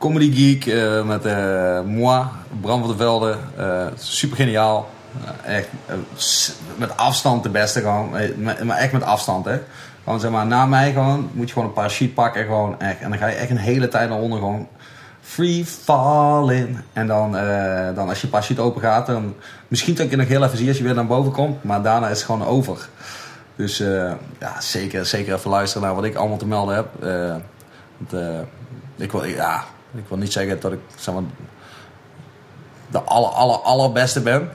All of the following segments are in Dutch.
Comedy Geek uh, met uh, moi, Bram van der Velde. Uh, super geniaal. echt met afstand de beste gewoon. Maar echt met afstand hè. Gewoon zeg maar, na mij gewoon moet je gewoon een parachute pakken. Gewoon echt. En dan ga je echt een hele tijd naar onder gewoon free falling. En dan, dan als je parachute open gaat, dan misschien dat je nog heel even zie als je weer naar boven komt. Maar daarna is het gewoon over. Dus ja, zeker, zeker even luisteren naar wat ik allemaal te melden heb. Want, ik wil, ja, ik wil niet zeggen dat ik zeg de aller, aller, allerbeste ben.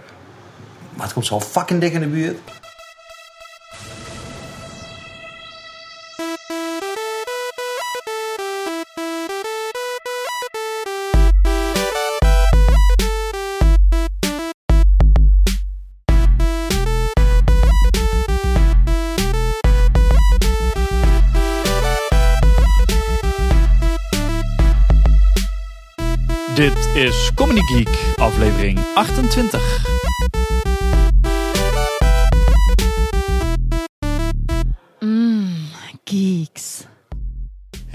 Maar het komt zo fucking dik in de buurt. Comedy Geek, aflevering 28.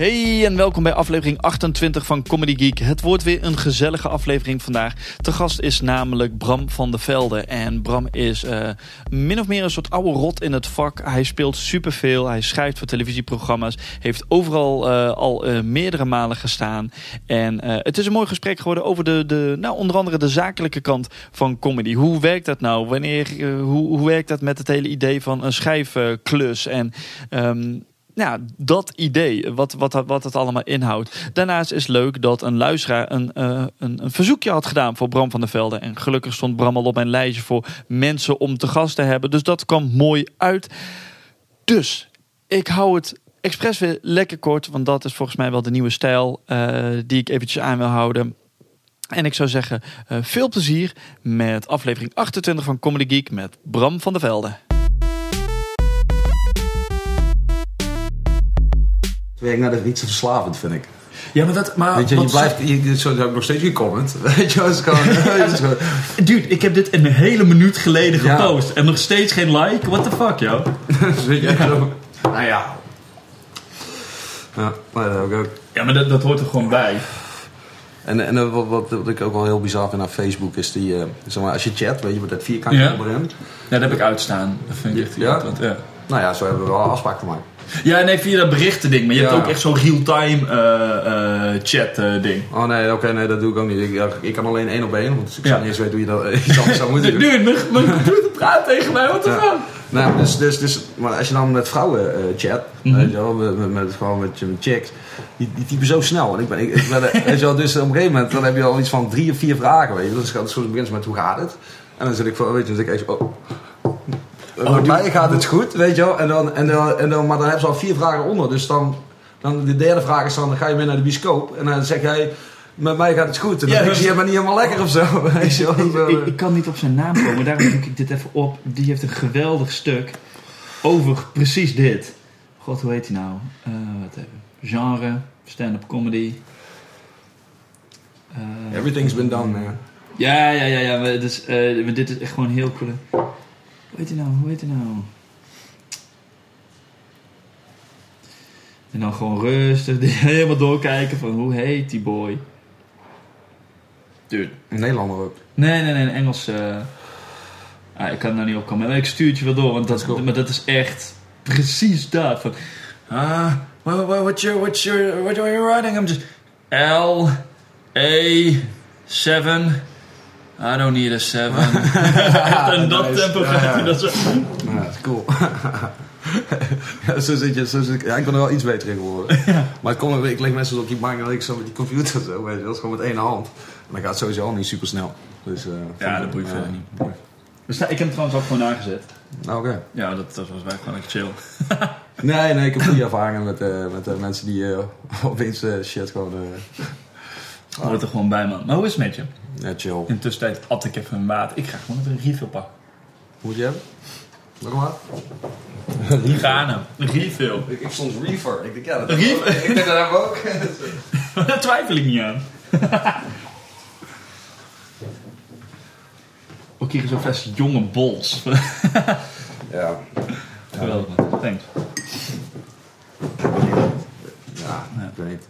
Hey en welkom bij aflevering 28 van Comedy Geek. Het wordt weer een gezellige aflevering vandaag. Te gast is namelijk Bram van der Velde. En Bram is uh, min of meer een soort oude rot in het vak. Hij speelt superveel. Hij schrijft voor televisieprogramma's. Heeft overal uh, al uh, meerdere malen gestaan. En het is een mooi gesprek geworden over de, de, nou, onder andere de zakelijke kant van comedy. Hoe werkt dat nou? Wanneer, hoe, hoe werkt dat met het hele idee van een schrijfklus? En um, ja, dat idee, wat, wat, wat het allemaal inhoudt. Daarnaast is leuk dat een luisteraar een, uh, een, een, verzoekje had gedaan voor Bram van der Velde. En gelukkig stond Bram al op mijn lijstje voor mensen om te gast te hebben. Dus dat kwam mooi uit. Dus ik hou het expres weer lekker kort, want dat is volgens mij wel de nieuwe stijl uh, die ik eventjes aan wil houden. En ik zou zeggen, uh, veel plezier met aflevering 28 van Comedy Geek met Bram van der Velde. Werkt naar de iets verslavend, vind ik. Ja, maar dat... Maar weet je, je blijft... Je, zo heb ik nog steeds gecomment. Weet je, is gewoon... Dude, ik heb dit een hele minuut geleden gepost. Ja. En nog steeds geen like? What the fuck, joh? weet je. Zo, nou ja. Ja, maar dat ook. Ja, maar dat, dat hoort er gewoon bij. En, en wat, wat, wat, ik ook wel heel bizar vind aan Facebook is die, uh, zeg maar, als je chat, weet je, met dat vierkantje ja. onderin. Ja, dat heb ik uitstaan. Dat vind ik echt ja? Want, ja. Nou ja, zo hebben we wel afspraak gemaakt. Ja, nee, via dat berichten ding. Maar je ja. hebt ook echt zo'n real-time uh, uh, chat uh, ding. Oh nee, oké, okay, nee, dat doe ik ook niet. Ik, ik kan alleen één op één, want ik zou niet eens weten hoe je dat iets anders zou moeten doen. Dude, mijn, mijn computer praat tegen mij, wat de fuck? Nou, dus, dus, dus, maar als je dan met vrouwen chat, mm -hmm. weet je wel, met, met, met, gewoon met, met chicks, die, die typen zo snel. En ik ben, ik, ik ben weet je wel, dus op een gegeven moment dan heb je al iets van drie of vier vragen, weet je. Dus het soms begint met hoe gaat het? En dan zit ik voor, weet je, dan zit ik echt oh. Oh, bij mij gaat het goed, weet je wel. En dan, en dan, en dan, maar dan hebben ze al vier vragen onder. Dus dan, dan de derde vraag is dan, dan ga je mee naar de bioscoop. En dan zeg jij, met mij gaat het goed. En dan ja, denk je, je bent niet helemaal lekker of zo. Weet je wel. Ik, ik, ik, kan niet op zijn naam komen, daarom zoek ik dit even op. Die heeft een geweldig stuk over precies dit. God, hoe heet hij nou? Uh, wat even. Genre, stand-up comedy. Uh, Everything's been done, man. Ja, ja, ja, ja. Maar, dus, uh, maar dit is echt gewoon heel cool. Hoe heet hij nou? Hoe heet hij nou? En dan gewoon rustig helemaal doorkijken van hoe heet die boy? Dude. Een Nederlander ook? Nee, nee, nee, een Engels. Uh... Ah, ik kan nou niet op komen. Maar ik stuur het je wel door, want dat, cool. maar dat is echt precies dat. Van, ah, what, what, what's your, what's your, what are you writing? I'm just L, A, 7, I don't need a 7. en dat nice. tempo gaat hij dat zo. Ja, dat is cool. ja, zo zit je, zo zit ik, ja, ik ben er wel iets beter in geworden. Ja. Maar het kon, ik leg mensen op die bank en ik zo met die computer zo, weet je, dat is gewoon met één hand. En dan gaat het sowieso al niet super snel. Dus, uh, ja, dat boeit verder niet. Dus, ik heb hem trouwens ook gewoon aangezet. Oké. Okay. Ja, dat, dat was wij gewoon echt chill. nee, nee, ik heb goede ervaringen met, uh, met uh, mensen die uh, opeens shit gewoon... Hoort er gewoon bij, man. Maar hoe is het met je? Ja, chill. In de tussentijd at ik even een water. Ik ga gewoon even een refill pakken. Moet je hebben? Nog maar. Een refill. Ik, ik stond reefer. Ik denk, ja, dat een reefer? Ik denk dat hebben we ook. Daar twijfel ik niet aan. ook hier zo'n fles jonge bols. ja. Geweldig, thanks. Ja, ik weet niet.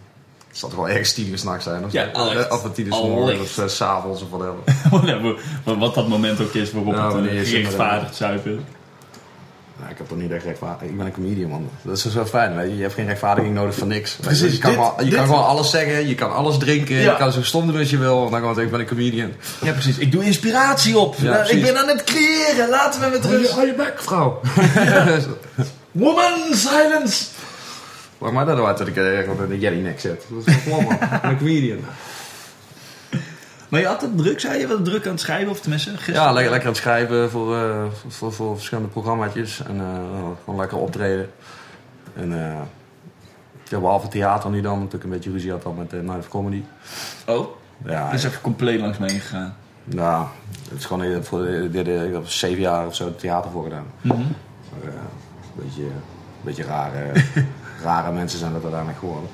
Het zal toch wel ergens tien uur s'nachts zijn? Of Ja, zo? allicht. Of tien uur morgens of eh, 's avonds of whatever. Whatever. Wat- Wat dat moment ook is waarop Ja, het uh, zin gerechtvaardigd zuipen. Nou, ik heb toch niet echt rechtvaardiging. Ik ben een comedian, man. Dat is zo fijn, weet je. Je hebt geen rechtvaardiging nodig voor niks. Je. Precies, Je, kan, dit- je dit- kan gewoon alles zeggen, je kan alles drinken, Ja. je kan zo stom doen als je wil. En dan gewoon zeggen, ik ben een comedian. Ja, precies. Ik doe inspiratie op. Ja, Nou, ik ben aan het creëren. Laten we met rust. Hou je bek, vrouw. Woman, silence. Maak maar dat uit dat ik er echt op de Jelly nek zit. Dat is gewoon man. Ik een comedian. Maar je had het druk, zei je? Wat druk aan het schrijven? Of tenminste, gisteren? Ja, lekker, lekker aan het schrijven voor, eh, voor, voor verschillende programma's. En eh, gewoon lekker optreden. En eh ja, behalve theater nu dan, natuurlijk een beetje ruzie had al met Night of Comedy. Oh, Ja, is even compleet langs me heen gegaan. Nou, het is gewoon voor ik heb zeven jaar of zo theater voor gedaan. Mhm. Maar, eh, een beetje, een beetje rare, rare mensen zijn dat uiteindelijk geworden.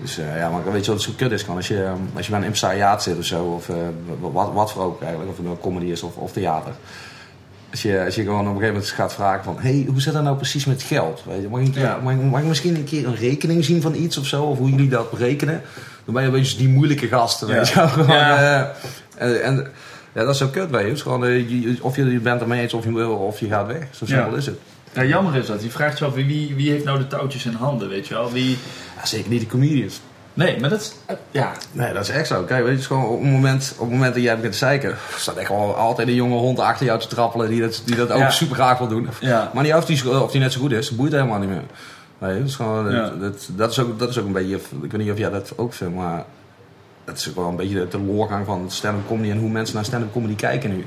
Dus eh, ja, maar weet je wat zo kut is? Gewoon als je, eh, als je bij een impresariaat zit of zo, of eh, wat, wat voor ook eigenlijk, of het nou comedy is of, of theater. Als je, als je gewoon op een gegeven moment gaat vragen van, hey, hoe zit dat nou precies met geld? Weet je, mag, ik, Ja. mag, ik- mag ik misschien een keer een rekening zien van iets of zo? Of hoe jullie dat berekenen? Dan ben je een beetje die moeilijke gasten, weet je. Gewoon, Ja. eh, en, ja, dat is zo kut, weet je. Gewoon, je- of je bent ermee eens of je, wil, of je gaat weg. Zo simpel Ja. is het. Ja, jammer is dat. Je vraagt je af wie, wie heeft nou de touwtjes in handen, weet je wel? Wie... Ja, zeker niet de comedians. Nee, maar dat is... eh, Ja, Nee, dat is echt zo. Kijk, weet je, gewoon op het moment, op het moment dat jij begint te zeiken, staat echt gewoon altijd een jonge hond achter jou te trappelen die dat, die dat ook Ja. super graag wil doen. ja. Maar niet of die, of die net zo goed is, dat boeit helemaal niet meer. Nee, dat is gewoon, dat, dat, dat is ook, dat is ook een beetje, ik weet niet of jij dat ook vindt, maar dat is ook wel een beetje de, loorgang van stand-up comedy en hoe mensen naar stand-up comedy kijken nu.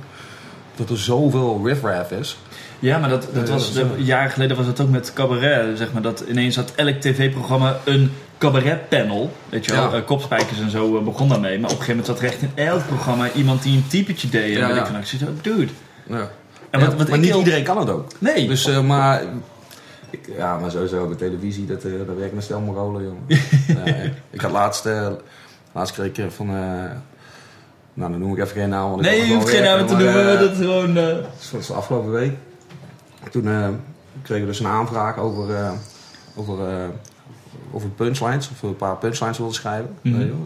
Dat er zoveel riffraff is. Ja, maar dat, dat was, dat is, de- jaren geleden was het ook met cabaret. Zeg maar, dat ineens had elk tv-programma een cabaretpanel. Weet je wel, Ja. Eh, kopspijkers en zo eh, begon daarmee. Maar op een gegeven moment zat er echt in elk programma iemand die een typetje deed. En Ja, ja. ik van, ik zit zo, dude. Ja. En wat, wat maar niet iedereen kan het ook. Nee. Dus, eh, maar, ik, ja, maar sowieso bij televisie, dat, daar werken een stel jongen. Nee, ik had laatst, laatst kreeg ik van, nou dan noem ik even geen naam. Want nee, je hoeft geen werken, te noemen. dat is gewoon... dat was de afgelopen week. Toen eh, kregen we dus een aanvraag over, eh, over, eh, over punchlines. Of we een paar punchlines wilden schrijven.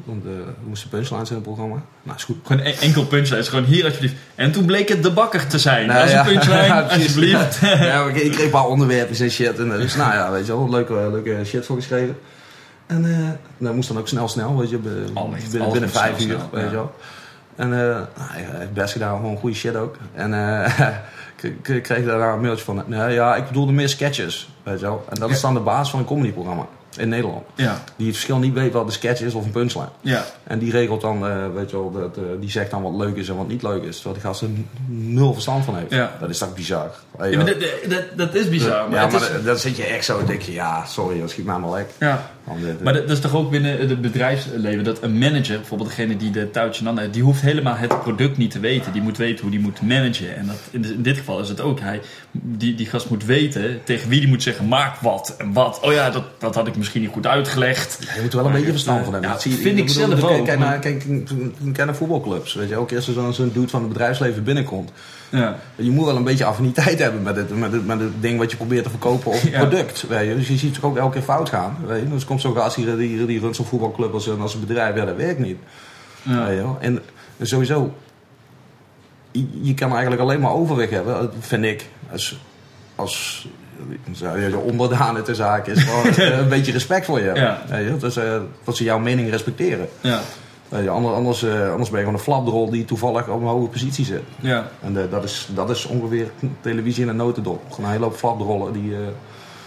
Want eh, er moesten punchlines in het programma. Nou, is goed. Gewoon en- enkel punchline. Gewoon hier alsjeblieft. En toen bleek het de bakker te zijn. Nou, ja. een punchline, Ja, alsjeblieft. ja, ik, ik kreeg een paar onderwerpen en shit. En, dus nou ja, weet je wel, leuke, leuke shit voor geschreven. En dat moest dan ook snel, snel, weet je, binnen, Allicht, binnen, vijf snel, uur, snel, weet ja. je wel. En nou, hij heeft best gedaan, gewoon goede shit ook. En ik ik kreeg daarna een mailtje van, nee, ja, ik bedoelde meer sketches, weet je wel. En dat is dan de baas van een comedyprogramma in Nederland. Ja, Die het verschil niet weet wat een sketch is of een punchline. ja. En die regelt dan, eh, weet je wel, dat, die zegt dan wat leuk is en wat niet leuk is. Terwijl die gast er nul verstand van heeft. Ja. Dat is toch bizar. Ja, dat, dat, dat is bizar. Maar ja, maar is, dan- dan zit je echt zo en denk je, ja, sorry, dat schiet mij maar lek. ja. Eh, Maar dat, dat is toch ook binnen het bedrijfsleven dat een manager, bijvoorbeeld degene die de touwtje heeft, die hoeft helemaal het product niet te weten. Die moet weten hoe die moet managen. En dat, in, in dit geval is het ook. Hij, die, die gast moet weten tegen wie die moet zeggen: maak wat en wat. Oh ja, dat, dat had ik misschien niet goed uitgelegd. Ja, je moet er wel een beetje verstand van hebben. Ja, Dat zie je- vind ik zelf kijk- ook, Kijk maar- naar, kijk, kijk naar voetbalclubs. Weet je, elke keer als er zo'n dude van het bedrijfsleven binnenkomt. Ja. Je moet wel een beetje affiniteit hebben met het, met het, met het ding wat je probeert te verkopen of het Ja. product. Weet je. Dus je ziet het ook elke keer fout gaan. Weet je. Dus komt zo'n gast hier, die, die runt zo'n voetbalclub als, een- als een bedrijf. Ja, dat werkt niet. Ja. Weet je wel. En sowieso, je, je kan eigenlijk alleen maar overweg hebben, vind ik, als, als onderdanen te zaken is, gewoon eh, een beetje respect voor je. Ja. Weet je. Dus, eh, dat ze jouw mening respecteren. Ja. Je, Anders, anders, eh, anders ben je gewoon een flapdrol die toevallig op een hoge positie zit. Ja. En eh, dat, is, dat is ongeveer televisie in een notendop. Gewoon een hele hoop flapdrollen die... eh,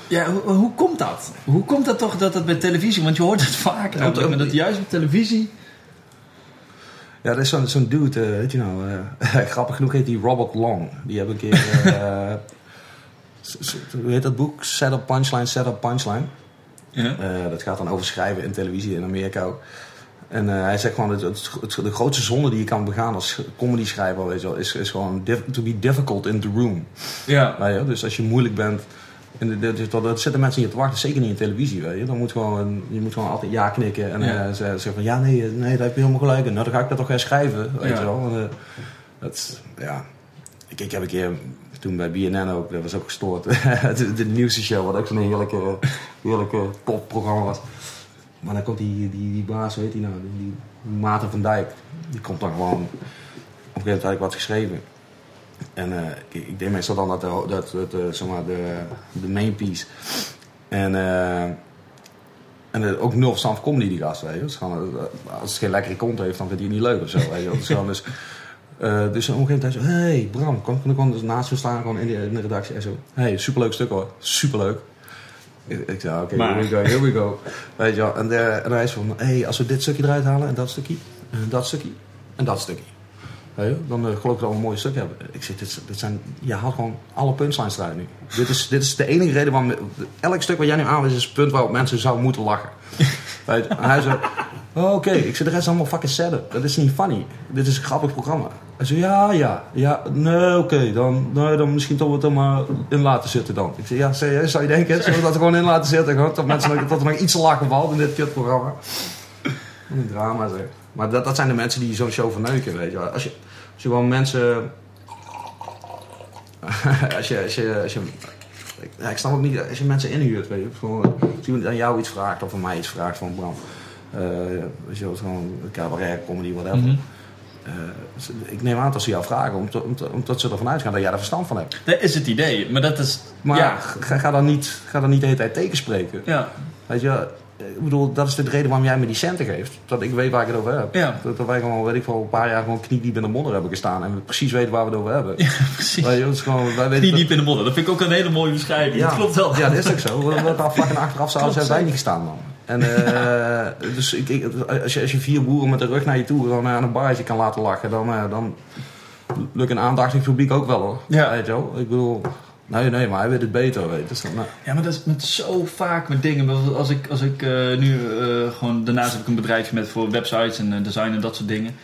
Ja, hoe, hoe komt dat? Hoe komt dat toch dat het bij televisie, want je hoort het vaak, Ja, dat juist op televisie. Ja, dat is zo'n zo'n dude, eh, weet je nou, eh, grappig genoeg heet die Robert Long. Die hebben een keer, eh, hoe heet dat boek? Set up Punchline, Set up Punchline. Ja. Eh, dat gaat dan over schrijven in televisie in Amerika ook. En eh, hij zegt gewoon, het, het, het- de grootste zonde die je kan begaan als comedy schrijver, weet je wel, is, is gewoon to be difficult in the room. Ja. Weet je? Dus als je moeilijk bent, en dat zitten mensen niet te wachten, zeker niet in televisie. Weet je? Dan moet gewoon, je moet gewoon altijd ja knikken en Ja. eh, ze- zeggen van ja, nee, nee, daar heb je helemaal gelijk in. Nou, dan ga ik dat toch gaan schrijven. Weet Ja. je wel? En, eh, dat, ja. Ik, ik heb een keer, toen bij BNN ook, dat was ook gestoord, de, de nieuwste show, wat ook zo'n heerlijke, heerlijke popprogramma was. Maar dan komt die, die, die baas, weet hij nou, die, Maarten van Dijk. Die komt dan gewoon... Op een gegeven moment ik wat geschreven. En eh, ik, ik deed meestal dan dat, dat, dat, dat, eh, zeg maar, de, de main piece. En, eh, en eh, ook nul verstand van comedy die gast, weet eh, als het geen lekkere kont heeft, dan vindt hij het niet leuk of zo, weet is gewoon dus... eh, dus op een gegeven moment zei zo, hey Bram, kan ik gewoon dus naast me staan gewoon in, de, redactie en zo. hey, superleuk stuk hoor, superleuk. Ik, zei, oké, Maar- here we go, here we go. Weet je wel, en, de, en hij is van, hey, als we dit stukje eruit halen en dat stukje, en dat stukje, en dat stukje. Dan eh, geloof ik dat we een mooi stuk hebben. Ik zeg, dit, zijn, je haalt gewoon alle punchlines eruit nu. dit, is, dit is de enige reden waarom, elk stuk wat jij nu aanwijst is het punt waarop mensen zouden moeten lachen. En hij zei, oh, oké, ik zeg, de rest is allemaal fucking setup. Dat is niet funny. Dit is een grappig programma. Hij zei, ja, ja, ja, nee, oké, dan, nee, dan misschien toch wat er maar in laten zitten dan. Ik zei, ja, zou je denken? Zullen we dat er gewoon in laten zitten? Gewoon, dat, mensen, dat er nog iets lachen valt in dit kutprogramma. Een drama zeg. Maar dat, dat zijn de mensen die zo'n show verneuken, weet je wel. Als je, als je gewoon mensen... als je... Als je, als je ik, snap ook niet, als je mensen inhuurt, weet je. Als iemand aan jou iets vraagt of aan mij iets vraagt van Bram. eh weet je wel, gewoon cabaret, comedy, whatever. Mhm. Ik neem aan dat ze jou vragen om te- om omdat ze ervan uitgaan dat jij er verstand van hebt. Dat is het idee. Maar dat is... Maar ja. ga, ga dan niet, ga dan niet de hele tijd tegenspreken. Ja. Weet je, ik bedoel, dat is de reden waarom jij me die centen geeft. Dat ik weet waar ik het over heb. Ja. Dat, dat wij gewoon, weet ik wel, een paar jaar gewoon kniediep in de modder hebben gestaan. En we precies weten waar we het over hebben. Ja, precies. Weet je, is gewoon, wij weten in de modder. Dat vind ik ook een hele mooie beschrijving. ja, Dat klopt wel. Ja, dat is ook zo. We hebben daar fucking achteraf zouden zijn wij niet gestaan, man. En eh, dus ik, ik- als, je, als je vier boeren met de rug naar je toe dan aan een barretje kan laten lachen, dan, eh, dan lukt een aandachtig publiek ook wel hoor. Ja. Weet je wel? Ik bedoel, nee, nee, maar hij weet het beter. Weet je. Dus, dan, nou, Ja, maar dat is met zo vaak met dingen. Als ik, als ik eh, nu eh, gewoon... Daarnaast heb ik een bedrijfje met voor websites en eh, design en dat soort dingen.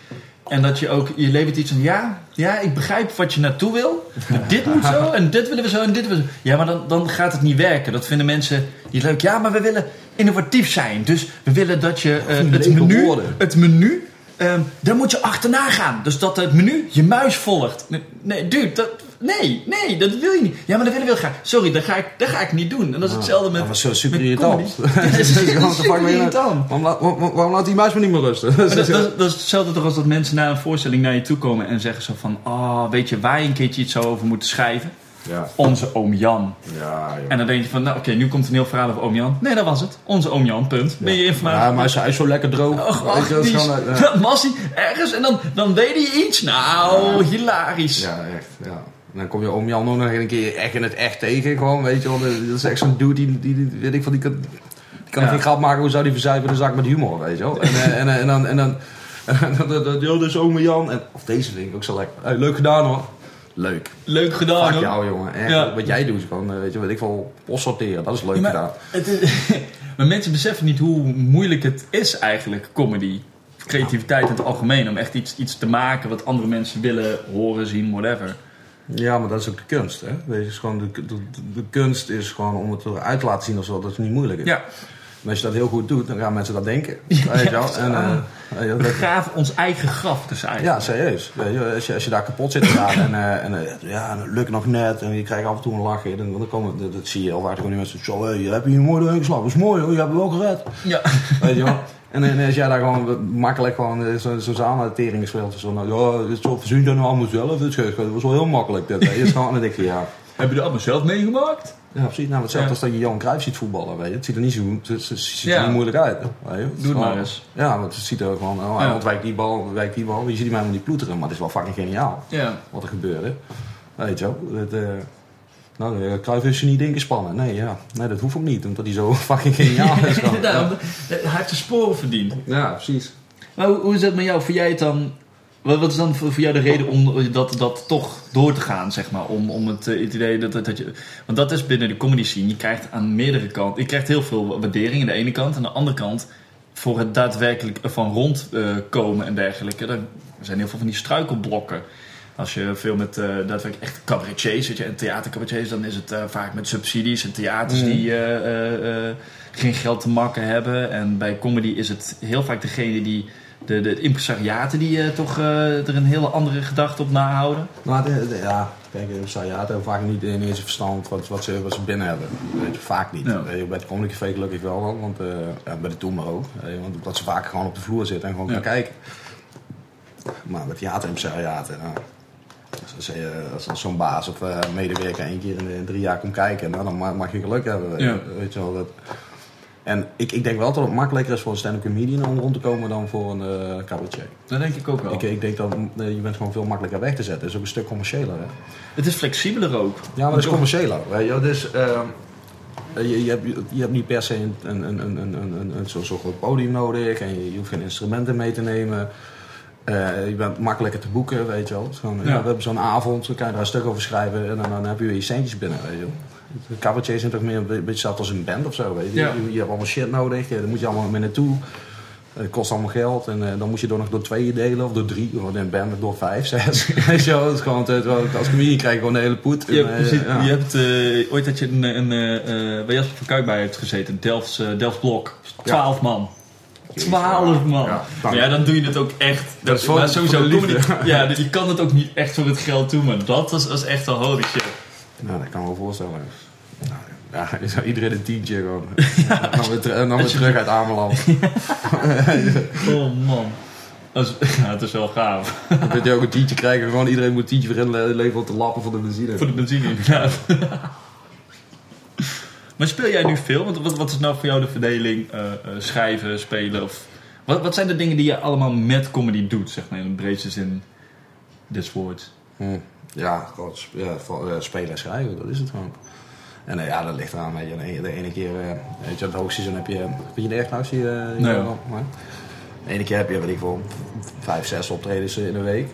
En dat je ook... Je levert iets van... Ja, ja, ik begrijp wat je naartoe wil. Maar dit moet zo en dit willen we zo en dit willen we zo. Ja, maar dan, dan gaat het niet werken. Dat vinden mensen niet leuk. Ja, maar we willen innovatief zijn. Dus we willen dat je eh, het menu... Het menu... ehm, daar moet je achterna gaan. Dus dat het menu je muis volgt. Nee, dude, dat, nee, nee, dat wil je niet. Ja, maar dat willen we graag. Sorry, dat ga ik, dat ga ik niet doen. En dat is hetzelfde met. dat was zo super irritant. dat is super irritant. Waarom, laat- die muis me niet meer rusten? Dat, dat, dat is hetzelfde toch als dat mensen na een voorstelling naar je toe komen en zeggen zo van... Oh, weet je waar je een keertje iets zou over moeten schrijven? Ja, Onze oom Jan. ja, joh. En dan denk je van, nou oké, nu komt een heel verhaal over oom Jan. Nee, dat was het. Onze oom Jan, punt. Ben je informatie? Ja, maar hij is- zo lekker droog. Och, ach, je, die is- gewoon, eh, dat was hij ergens en dan, dan deed hij iets. Nou, hilarisch. Ja, echt. Ja. En dan kom je om Jan ook nog een keer echt in het echt tegen. Gewoon, weet je wel. Dat is echt zo'n dude die, die, die- weet ik van die kan, die kan Ja. geen grap maken. Hoe zou die verzuipen de zak met humor, weet je wel. En, eh, en, eh, en dan... En dan en dan, dat is ome Jan. En, of deze vind ik ook zo lekker. Hey, leuk gedaan hoor. Leuk. Leuk gedaan Fuck jou jongen. Echt, Ja. Wat jij doet gewoon, eh, weet je, weet ik veel, post sorteren. Dat is leuk Ja, maar, gedaan. het is, maar mensen beseffen niet hoe moeilijk het is eigenlijk, comedy. Creativiteit in het algemeen. Om echt iets, iets te maken wat andere mensen willen horen, zien, whatever. Ja, maar dat is ook de kunst. Hè? Weet je, is gewoon de, de, de kunst is gewoon om het eruit te laten zien of zo, dat het niet moeilijk is. Ja, En als je dat heel goed doet, dan gaan mensen dat denken. Ja, weet je wel. En, eh, wel, we dat- graven ons eigen graf dus ja, eigenlijk. serieus. Weet je, als, je, als je daar kapot zit te gaan en, eh, en eh, ja, dat lukt nog net en je krijgt af en toe een lachje, dan, dan komen, dat, dat zie je heel vaak gewoon die mensen zo, hey, je hebt hier een mooi doorheen geslagen, dat is mooi hoor, je hebt het wel gered. Ja. Weet je wel. En, en als jij daar gewoon makkelijk gewoon eh, zo- zo'n zaal naar de tering gespeeld is, zo, nou, ja, dit is zo je nou allemaal zelf, dat was wel heel makkelijk. Dit. Het is gewoon, en dan denk je, ja, Heb je dat allemaal zelf meegemaakt? Ja, precies. Nou, hetzelfde Ja. als dat je Johan Cruijff ziet voetballen, weet je. Het ziet er niet zo het, ziet er niet moeilijk uit. Weet je. Het is Doe het maar eens. Ja, want het ziet er gewoon, oh, hij ontwijkt die bal, ontwijkt die bal. Je ziet die man niet ploeteren, maar het is wel fucking geniaal Ja. wat er gebeurde. Weet je wel. Het, eh, nou, eh, Cruijff is je niet ingespannen. Nee, ja. nee, dat hoeft ook niet, omdat hij zo fucking geniaal is. hij heeft zijn sporen verdiend. Ja, precies. Maar hoe, hoe is dat met jou? Vind jij het dan... Wat, wat is dan voor, voor jou de reden om dat, dat toch door te gaan, zeg maar? Om, om het, eh, het idee dat, dat, dat je... Want dat is binnen de comedy scene. Je krijgt aan meerdere kanten... Je krijgt heel veel waardering aan de ene kant. Aan de andere kant, voor het daadwerkelijk ervan rondkomen en dergelijke... Er zijn heel veel van die struikelblokken. Als je veel met eh, daadwerkelijk echt cabaretiers, weet je, en theatercabaretiers... dan is het eh, vaak met subsidies en theaters die eh, eh, eh, geen geld te makken hebben. En bij comedy is het heel vaak degene die... De, de impresariaten die eh, toch eh, er een hele andere gedachte op nahouden. Maar het, het- ja, Kijk, Sayat hebben vaak niet in eerste verstand wat, wat, ze, wat ze binnen hebben. Weet je, vaak niet. Ja. Bij het Comedy Café gelukkig wel, dan, want, eh, ja, bij de Toemer ook. Want dat ze vaak gewoon op de vloer zitten en gewoon gaan kijken. Maar met theater en Sayat, nou, als, als, zo'n baas of medewerker één keer in de drie jaar komt kijken, nou, dan ma- mag je geluk hebben. Ja. weet je wel. Dat, en ik, ik denk wel dat het makkelijker is voor een stand-up comedian om rond te komen dan voor een eh cabaretier. Dat denk ik ook wel. Ik, ik denk dat eh, je bent gewoon veel makkelijker weg te zetten. Het is ook een stuk commerciëler. Hè? Het is flexibeler ook. Ja, maar dat is commerciëler. Weet je? Dus, je, je, hebt, je hebt niet per se een, een, een, een, een, een, een zo'n zo groot podium nodig. En je, je hoeft geen instrumenten mee te nemen. Eh, je bent makkelijker te boeken, weet je wel. Het gewoon, ja. Ja. we hebben zo'n avond, dan kan je daar een stuk over schrijven. En dan, dan heb je weer je centjes binnen, weet je wel. De cabaretiers zijn toch meer een beetje hetzelfde als een band of zo, weet je. Ja. Je, je hebt allemaal shit nodig, daar moet je allemaal mee naartoe. Het kost allemaal geld en eh, dan moet je door nog door tweeën delen of door drie. Of in een band door vijf, zes. Wel, het gewoon, als comedian krijg je gewoon de hele poet. Je, En, eh, je, zit- ja. je hebt eh, ooit dat je een, een, bij Jasper van Kuik bij hebt gezeten, een Delfts, Delfts blok. 12 man. 12 man. Ja, maar ja, dan doe je het ook echt. Dat is voor- maar sowieso voor Ja, je kan het ook niet echt voor het geld doen, maar dat was, was echt wel holy shit. Nou, dat kan ik me voorstellen. Nou, ja, je zou iedereen een tientje gewoon. dan weer, ter- en dan weer terug uit Ameland. Oh man. Dat is, ja, het is wel gaaf. Dan kun je ook een tientje krijgen. Gewoon iedereen moet een tientje voor inleveren de lappen voor de benzine. Voor de benzine inderdaad. maar speel jij nu veel? Want wat, wat is nou voor jou de verdeling? eh, eh, schrijven, spelen? Of, wat, wat zijn de dingen die je allemaal met comedy doet, zeg maar, in de breedste zin des woords? Hm. Ja, gewoon ja, spelen en schrijven, dat is het gewoon. En eh, ja, dat ligt eraan. Weet je. De, ene, keer, eh, weet je, het hoogseizoen heb je... Vind je de echt nou? Zie je, eh, Nee, maar- De ene keer heb je, weet ik wel, vijf, zes optredens in een week.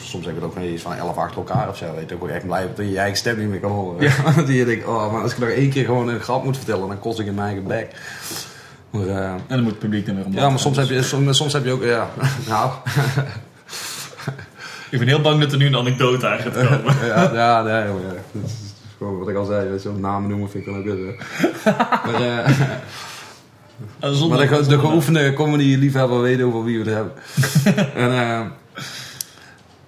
Soms heb je het ook eens van elf achter elkaar of zo. Weet je, ook echt blij dat je je eigen stem niet meer kan horen. dat je denkt, oh, maar als ik nog één keer gewoon een grap moet vertellen, dan kost ik in mijn eigen bek. Maar, En dan moet het publiek dan weer om ja, maar soms heb, je, soms, soms heb je ook, ja, nou, Ik ben heel bang dat er nu een anekdote aan gaat komen. ja, ja, nee, maar ja, dat is gewoon wat ik al zei, weet je, wel, namen noemen vind ik wel ook kut. hè. Maar, eh, Ah, zonder- maar de, de geoefende comedy-liefhebber weten over wie we het hebben. en, eh,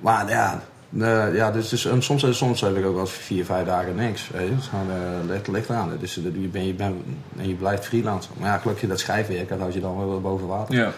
maar ja, eh, ja dus, dus, en soms, soms heb ik ook wel vier, vijf dagen niks. Weet je? Eh, ligt, ligt eraan. Dus eh, je, ben, je, bent en je blijft freelancer. Maar ja, gelukkig dat schrijfwerk, dat houd je dan wel boven water. Ja.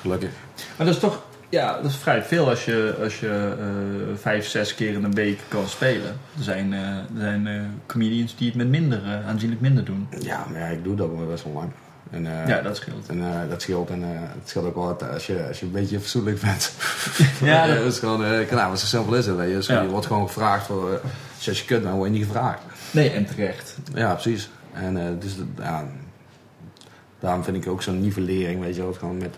Gelukkig. Maar dat is toch ja, dat is vrij veel als je, als je eh, vijf, zes keer in een week kan spelen. Er zijn, eh, er zijn eh, comedians die het met minder, aanzienlijk minder doen. Ja, maar ja, ik doe dat wel best wel lang. En, Ja, dat scheelt. En dat scheelt. En het scheelt ook wel als je, als je een beetje fatsoenlijk bent. Ja, dat- is gewoon, nou, zo simpel is het. Weet je. Dus Ja. je wordt gewoon gevraagd voor, dus als je kunt, dan word je niet gevraagd. Nee, en terecht. Ja, precies. En dus ja, daarom vind ik ook zo'n nivellering, weet je wel, gewoon met,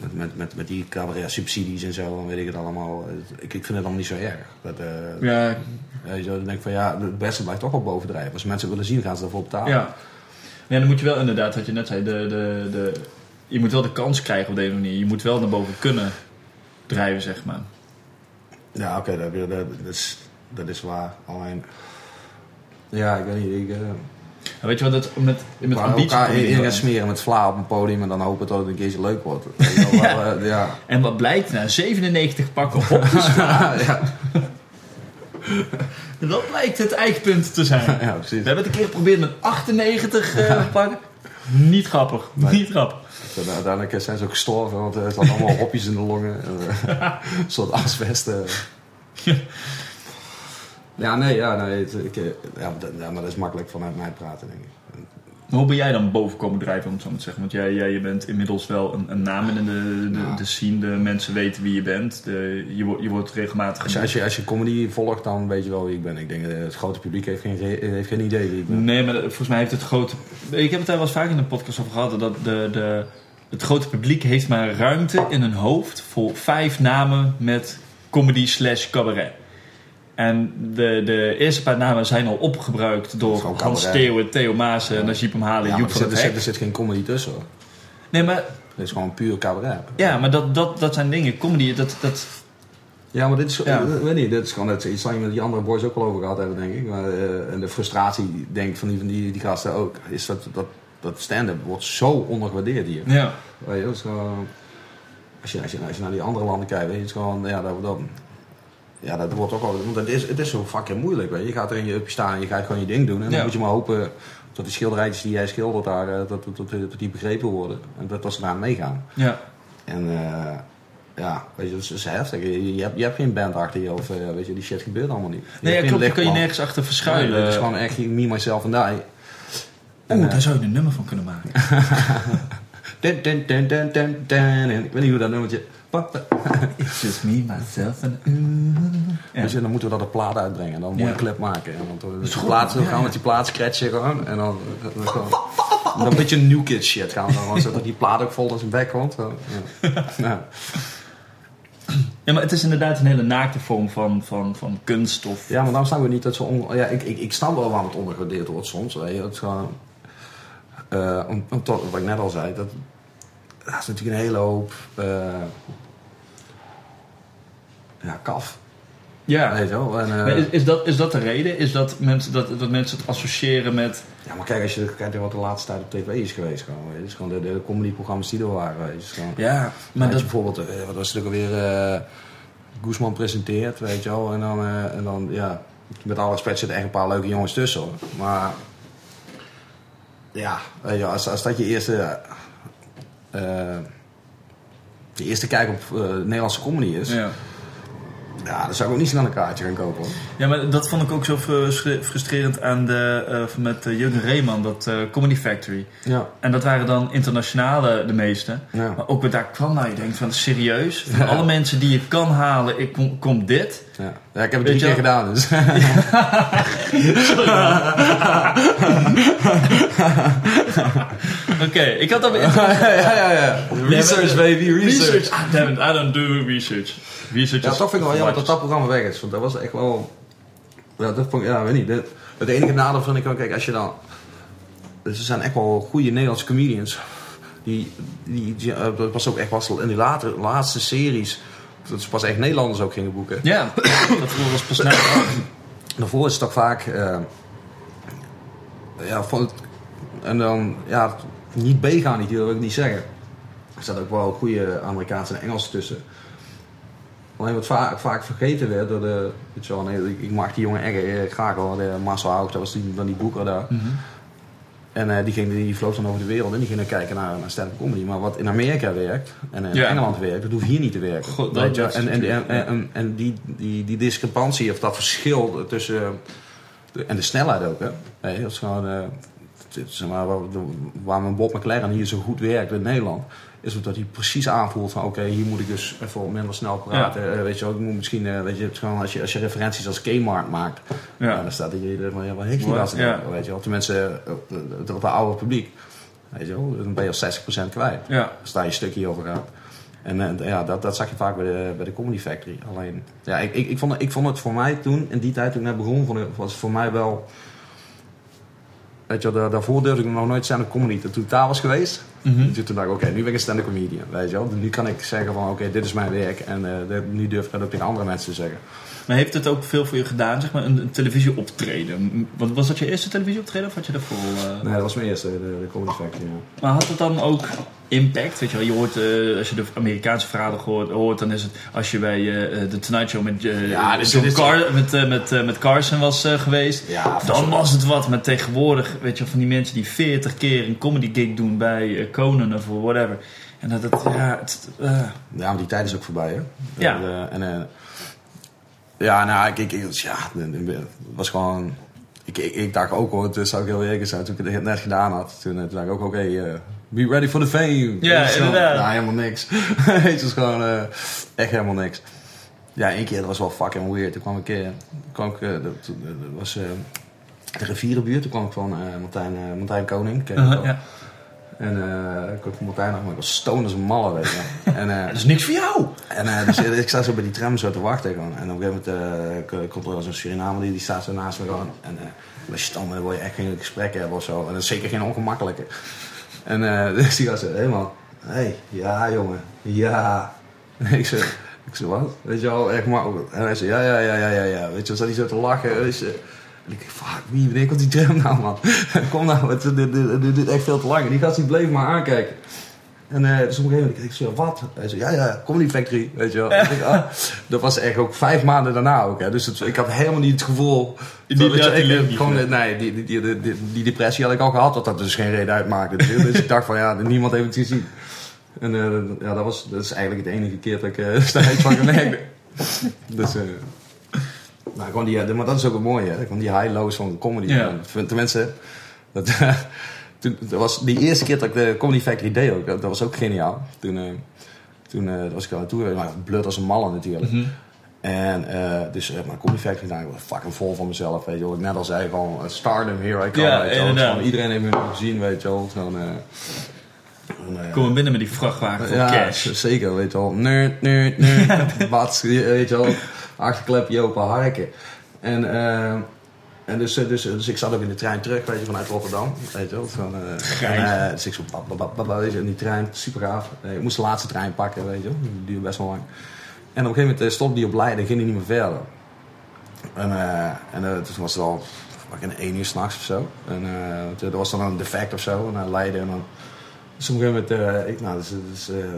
met, met, met, met die cabaret subsidies en zo, dan weet ik het allemaal. Ik, ik vind het allemaal niet zo erg. Dat, eh, Ja, weet je, dan denk ik van ja, het beste blijft toch wel bovendrijven. Als mensen willen zien, gaan ze ervoor betalen. ja. ja, dan moet je wel inderdaad, wat je net zei, de, de, de, je moet wel de kans krijgen op deze manier. Je moet wel naar boven kunnen drijven, zeg maar. Ja, oké, dat, dat, dat, is, dat is waar. Alleen, ja, ik weet niet. Ik, eh, En weet je wat, dat, met, met maar ambitie elkaar in, gaan smeren met vla op een podium en dan hopen dat het een keertje leuk wordt. Wel, maar, eh, ja. En wat blijkt na 97 pakken hopjes, ja, dat blijkt het eikpunt te zijn. ja, precies. We hebben het een keer geprobeerd met 98 eh, pakken. Niet grappig. Nee. Niet grappig. En uiteindelijk zijn ze ook gestorven, want er zaten allemaal hopjes in de longen. En, eh, een soort asbest. Eh. Ja, nee, ja, nee het- ik, eh, ja, dat- ja, maar dat is makkelijk vanuit mij praten, denk ik. Hoe ben jij dan boven komen drijven, om het zo maar te zeggen? Want jij, jij je bent inmiddels wel een, een naam in de, de, Ja. de scene. De mensen weten wie je bent. De, je, wordt- je wordt regelmatig... Als je, als, je, als je comedy volgt, dan weet je wel wie ik ben. Ik denk, eh, het grote publiek heeft geen, heeft geen idee wie ik ben. Nee, maar dat- volgens mij heeft het grote... Ik heb het daar wel eens vaak in de podcast over gehad. Dat de, de, het grote publiek heeft maar ruimte in hun hoofd voor vijf namen met comedy slash cabaret. En de, de eerste paar namen zijn al opgebruikt door Hans cabaret. Theeuwen, Theo Maassen, Ja. Najib Amhalen, Ja, Joep er, van er, zit, er zit geen comedy tussen hoor. Nee, maar, Het is gewoon puur cabaret. ja, maar dat, dat, dat zijn dingen. Comedy, dat, dat, Ja, maar dit is, Ja. eh, weet niet, dit is gewoon net iets waar je met die andere boys ook wel over gehad hebben, denk ik. Maar, eh, en de frustratie, denk ik, van die, van die, die gasten ook, is dat, dat, dat stand-up wordt zo ondergewaardeerd hier. ja. Weet je, dat is gewoon, als, je, als, je, als je naar die andere landen kijkt, weet je, het is gewoon, ja, dat, dat, ja, dat wordt ook al, want het is, het is zo fucking moeilijk. Weet je. je gaat er in je upje staan en je gaat gewoon je ding doen. En dan moet je maar hopen dat die schilderijtjes die jij schildert daar, eh, dat, dat, dat, dat die begrepen worden. En dat, dat ze daar meegaan. Ja. En eh, ja, weet je, dat is, dat is heftig. Je, je, hebt, je hebt geen band achter je of eh, weet je, die shit gebeurt allemaal niet. Je Nee, ja, klopt. Daar kan je nergens achter verschuilen. Het is gewoon echt me, myself en I. Oeh, eh, daar zou je een nummer van kunnen maken. Ik weet niet hoe dat nummertje... It's just me, myself and Ja. Je, dan moeten we dat op plaat uitbrengen en dan een mooie Ja. clip maken. En dan, dan, is goed. plaat, dan gaan we ja. met die plaat scratchen gewoon. En dan, dan, gewoon, dan een beetje new kid shit gaan we dan gewoon zodat die plaat ook vol in zijn bek komt. Zo, Ja. Ja. Ja, maar het is inderdaad een hele naakte vorm van, van, van kunst of... Ja, maar daarom staan we niet dat zo on... Ja, ik, ik, ik snap wel waarom het ondergewaardeerd wordt soms. Weet je. Het is gewoon... eh, om, om tot- wat ik net al zei, dat, dat is natuurlijk een hele hoop... eh, ja, kaf. Ja. Weet je wel. En, eh, is, is, dat, is dat de reden? Is dat mensen, dat, dat mensen het associëren met... ja, maar kijk, als je kijkt naar wat de laatste tijd op tv is geweest. Gewoon, weet je. Is gewoon de, de comedyprogramma's die er waren. Weet je. Gewoon, Ja, maar dat bijvoorbeeld, eh, wat was het ook alweer... eh Guzman presenteert, weet je wel. En dan, en dan ja... Met alle respect zitten echt een paar leuke jongens tussen hoor. Maar... Ja, weet je, als, als dat je eerste... eh je eerste kijk op Nederlandse comedy is... Ja. Ja. dan zou ik ook niet snel een kaartje gaan kopen hoor. ja, maar dat vond ik ook zo frustre- frustrerend aan de, eh, met eh, Jurgen Reeman, dat eh, Comedy Factory. Ja, En dat waren dan internationale de meeste. ja. Maar ook daar kwam, nou je denkt van serieus? Van alle mensen die je kan halen, ik kom, komt dit? Ja. ja, ik heb het drie keer gedaan dus. Oké, ik had dat ja, ja, ja. Research baby, research. Ah, damn it, I don't do research. Research Ja, toch vind ik wel jammer dat dat programma weg is. Want dat was echt wel... Ja, dat vond ik, ja, weet niet. Dat- het enige nadeel vind ik wel, kijk, als je dan... Er zijn echt wel goede Nederlandse comedians. Die, die, die eh, dat was ook echt was in die later, laatste series... Dat ze pas echt Nederlanders ook gingen boeken. Ja, dat was pas. Daarvoor is het toch vaak... eh, ja, van, en dan... Ja, niet B gaan niet, dat wil ik niet zeggen. Er zaten ook wel goede Amerikaanse en Engelse tussen. Alleen wat vaak, vaak vergeten werd door de... Nee, ik, ik mag die jongen echt eh, graag wel. De Marcel Hoog, dat was die, dan die boeker daar. En eh, die, ging, die vloog dan over de wereld en die ging dan kijken naar, naar stand-up comedy. Maar wat in Amerika werkt en in Ja. Engeland werkt, dat hoeft hier niet te werken. God, dat- je? en, en, en, en, en die, die, die discrepantie of dat verschil tussen... de- en de snelheid ook, hè. Nee, dat is gewoon... eh, zeg maar, waar, waar mijn Bob McLaren hier zo goed werkt in Nederland... is dat hij precies aanvoelt van... oké, hier moet ik dus even minder snel praten. Eh, weet je wel, ik moet misschien... eh, weet je, gewoon als je, als je referenties als Kmart maakt... Ja. Dan staat hier van, ja, wat heeft die Wat? gast nou? Ja. Weet je wel, tenminste, op het, op het oude publiek. Weet je wel, dan ben je al 60% kwijt. Ja. Als daar je stukje over gaat. En eh, ja, dat, dat zag je vaak bij de, bij de Comedy Factory. Alleen, ja, ik, ik, ik, vond, het- ik vond het voor mij toen, in die tijd toen ik net begon, vond was het voor mij wel... Weet je daar- daarvoor durfde ik nog nooit stand-up comedy. Toen ik daar was geweest, Mhm. toen dacht ik, oké, nu ben ik een stand-up comedian. Weet je wel, nu kan ik zeggen van, oké, dit is mijn werk. En eh, nu durf ik dat ook tegen andere mensen te zeggen. Maar heeft het ook veel voor je gedaan, zeg maar, een, een televisieoptreden? Wat, was dat je eerste televisieoptreden of had je daarvoor... eh, Nee, dat was mijn eerste, de, de Comedy Factory. ja. Maar had het dan ook impact? Weet je wel, je hoort, eh, als je de Amerikaanse verhalen hoort, hoort, dan is het als je bij eh, de Tonight Show met, eh, Ja, dus John Car- met, eh, met, eh, met Carson was eh, geweest. Ja, Dan was het wat, maar tegenwoordig, weet je wel, van die mensen die 40 keer een comedy gig doen bij eh, Conan of whatever. En dat het, ja, het, eh, Ja, maar die tijd is ook voorbij, hè? Ja. Eh, en, eh, ja, nou, ik, ik, ik- ja, het was gewoon... Ik, ik, ik dacht ook hoor, het zou ik heel eerlijk zijn, toen ik het net gedaan had. Toen, eh, toen dacht ik ook, oké, eh, be ready for the fame. Ja, Dus, inderdaad. Nou, helemaal niks. het is gewoon eh, echt helemaal niks. Ja, één keer, dat was wel fucking weird. Toen kwam ik, eh, kwam ik eh, dat, dat was de rivierenbuurt. Toen kwam ik van Martijn, Martijn Koning. ken je uh, wel? ja. En eh, ik kwam van Martijn af, maar ik was stoned als een malle, weet je. En, Dat is niks voor jou! en dus, ik sta zo bij die tram zo te wachten gewoon. En op een gegeven moment komt er zo'n Surinamer die, die staat zo naast me gewoon. En als je dan wil je echt geen gesprek hebben of zo. En dat is zeker geen ongemakkelijke. En eh, dus die gast zo, hé man. Hé, hey, ja jongen. Ja. En ik zeg, ik zeg wat? Weet je wel, echt makkelijk. En hij zei, ja, ja, ja, ja, ja, ja. Weet je, zat hij zo te lachen. En ik fuck, wie, wanneer komt die tram nou man? Kom nou, dit, dit echt veel te lang. En die gast die bleef maar aankijken. En eh, dus op een gegeven moment, ik zei, wat? Hij zei, ja, ja, Comedy Factory, weet je wel. Ik denk, ah, dat was echt ook vijf maanden daarna ook, hè. Dus het- ik had helemaal niet het gevoel... Dat die ik- link niet gewoon, meer. Nee, die, die, die, die, die depressie had ik al gehad, dat dat dus geen reden uitmaakte. Dus, ik dacht van, ja, niemand heeft het gezien. En eh, ja, dat, was, dat is eigenlijk het enige keer dat ik eh daar iets van gemerkt heb. Dus... nou, gewoon die, maar dat is ook het mooie, hè? Gewoon die high-lows van comedy. Ja. Tenminste, dat, toen, dat was die eerste keer dat ik de Comedy Factory deed ook. Dat, dat was ook geniaal. Toen, eh, toen eh, was ik al naartoe geweest. Maar blut als een malle natuurlijk. Mhm. En eh, dus uh, mijn Comedy Factory. Ik was fucking vol van mezelf, weet je wel. Ik net al zei, eh, stardom, here I come. Ja, weet je wel. iedereen heeft me gezien, weet je wel. En, eh, Komen binnen met die vrachtwagen voor ja, cash. zeker, weet je wel. Nerd, nerd, nerd. Bats, weet je wel. Achterklepje open, harken. En, eh, en dus, eh, dus, dus ik zat ook in de trein terug, weet je, vanuit Rotterdam. Weet je wel. Van, eh, en, eh, dus ik zo, bab, bab, weet je, in die trein, super gaaf. Eh, ik moest de laatste trein pakken, weet je wel. Die duurde best wel lang. En op een gegeven moment eh, stopte die op Leiden en ging die niet meer verder. En, eh, en eh, toen was het al fucking één uur s'nachts of zo. En eh, er was dan een defect of zo naar Leiden. En dan, dus op een gegeven moment, eh, ik, nou, dus, dus eh, eh,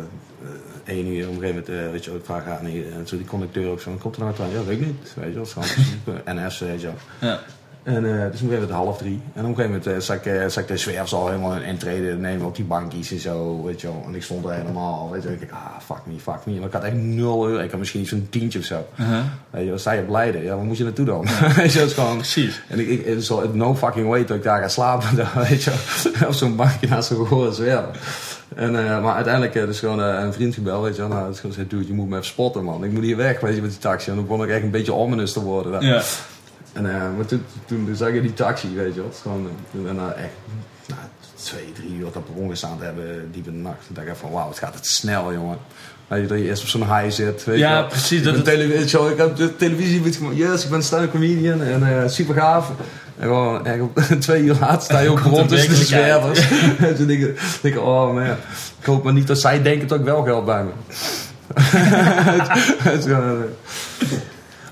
één uur, op een gegeven moment, eh, weet je ik vraag aan die, en zo die conducteur ook zo, komt er nou een trein? Ja, weet ik niet, weet je wel, NS, weet je wel. Ja. En eh, dus op een gegeven moment half drie. En op een gegeven moment uh, zag, ik, eh, zag ik de zwerfs al helemaal een intrede nemen op die bankjes en zo, weet je wel. En ik stond er helemaal, weet je wel. Ik dacht, ah, fuck me, fuck me. Maar ik had echt nul euro. Ik had misschien een tientje of zo. Uh-huh. Weet je wel, sta je op Leiden? Ja, waar moet je naartoe dan? weet je wel, het is gewoon... Precies. En ik, ik, het is no fucking way dat ik daar ga slapen, weet je wel. Op zo'n bankje naast zo'n gehoor zwerven. En, maar uiteindelijk eh, dus gewoon een vriend gebeld, weet je wel. Nou, het is gewoon dude, je moet me even spotten, man. Ik moet hier weg, weet je, met die taxi. En dan begon ik echt een beetje ominous te worden. Ja. En, eh, maar toen, toen, zag ik die taxi, weet je is gewoon, eh, en, eh, echt nou, twee, drie uur dat perron gestaan te hebben, diep in de nacht. Toen dacht ik van, wauw, het gaat het snel, jongen. Weet je, dat je eerst op zo'n high zit, weet je Ja, precies, Ik, dat het- zo, ik heb de televisie, je, yes, ik ben stand-up comedian en eh, super gaaf. En gewoon, echt, op- twee uur later sta je op Komt rond tussen de zwervers. En toen denk ik, oh man, ik hoop maar niet dat zij denken dat ik wel geld bij me.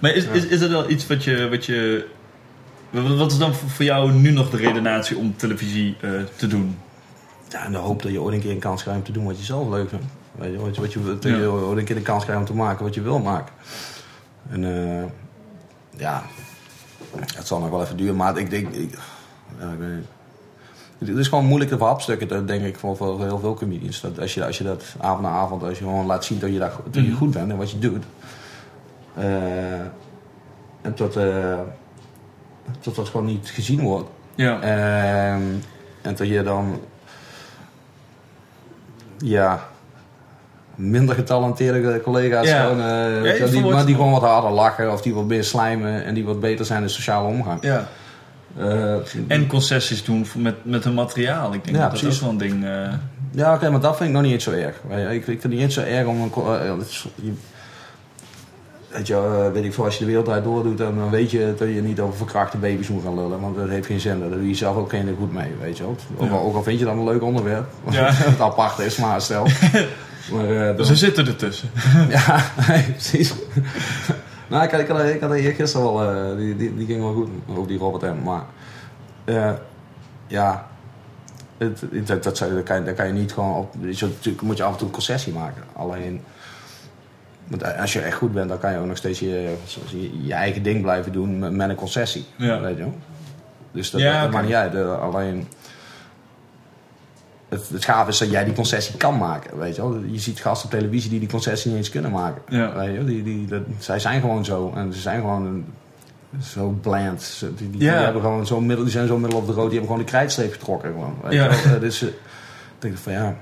Maar is, is, is er wel iets wat je, wat je... Wat is dan voor jou nu nog de redenatie om televisie eh, te doen? Ja, en de hoop dat je ooit een keer een kans krijgt om te doen wat je zelf leuk vindt. Weet je, wat je, wat je, dat je ooit een keer de kans krijgt om te maken wat je wil maken. En eh, ja, het zal nog wel even duren, maar ik denk... Ik, ja, ik weet niet. Het is gewoon moeilijk te verhapstukken, dat denk ik, voor, voor heel veel comedians. Dat als, je, als je dat avond na avond, als je gewoon laat zien dat je, daar, dat je Mhm. goed bent en wat je doet. Eh, en tot, eh, tot dat gewoon niet gezien wordt. Ja. Ehm, en dat je dan ja minder getalenteerde collega's Ja. gewoon, eh, wel, die, maar die gewoon wat harder lachen of die wat meer slijmen en die wat beter zijn in sociale omgang. ja. Eh, En concessies doen met, met hun materiaal. Ik denk Ja, dat dat precies. ook wel een ding... eh, ja, oké, maar dat vind ik nog niet eens zo erg. Ik, ik vind het niet eens zo erg om een. eh, is- je- Weet je, eh, weet ik veel, als je de wereld uit doordoet, dan dan weet je dat je niet over verkrachte baby's moet gaan lullen. Want dat heeft geen zin. Daar doe je zelf ook geen goed mee, weet je wel. Ook, al, Ja. ook al vind je dat een leuk onderwerp. Ja. het apart is, maar stel. maar, dan- Dus ze zitten ertussen. Ja, nee, precies. nou, ik had, ik had, ik had hier gisteren wel, eh, die, die, die ging wel goed, ook die Robert M. Maar, ja, het, dat, dat, zou- dat, kan, dat kan je niet gewoon op. Natuurlijk moet je af en toe een concessie maken. Alleen, want als je echt goed bent, dan kan je ook nog steeds je, zoals je, je eigen ding blijven doen met, met een concessie. Ja. Weet je wel? Dus dat, Ja, dat maakt niet uit. eh, alleen. Het, het gaaf is dat jij die concessie kan maken, weet je wel. Je ziet gasten op televisie die die concessie niet eens kunnen maken. Ja. Weet je wel. Die, die, dat, zij zijn gewoon zo. En ze zijn gewoon een- zo bland. Die, die, Ja. die hebben gewoon zo middel, die zijn zo middel op de rood. Die hebben gewoon de krijtstreep getrokken. Gewoon, weet Ja. wel. Eh, Dus eh, ik denk van ja...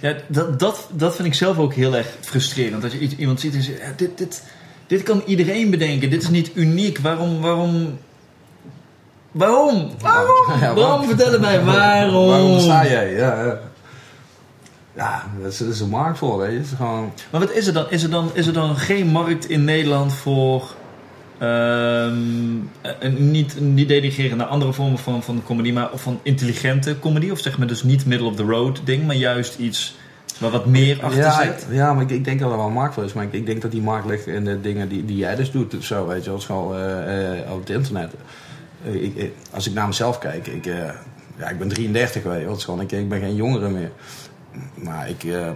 Ja, dat, dat, dat vind ik zelf ook heel erg frustrerend. Dat je iets- iemand ziet en zegt, dit, dit, dit kan iedereen bedenken. Dit is niet uniek. Waarom, waarom... Waarom? Waarom? Ja, waarom? waarom? Vertel het mij, waarom? Waarom sta jij? Ja, ja. ja dat is, dat is een markt voor, weet je. Het is gewoon... Maar wat is er dan? Is er dan, is er dan geen markt in Nederland voor... ehm, een, niet, niet denigreren naar andere vormen van, van comedy, maar van intelligente comedy? Of zeg maar dus niet middle of the road ding, maar juist iets waar wat meer achter ja, zit? ik- ja, maar ik, ik denk dat er wel een markt voor is. Maar ik, ik denk dat die markt ligt in de dingen die, die jij dus doet. of Zo, weet je wel. Gewoon eh, eh, op het internet. Eh, als ik naar mezelf kijk, ik, eh, ja, ik ben 33 weet je wel. Gewoon, ik, ik ben geen jongere meer. nou, ik, eh,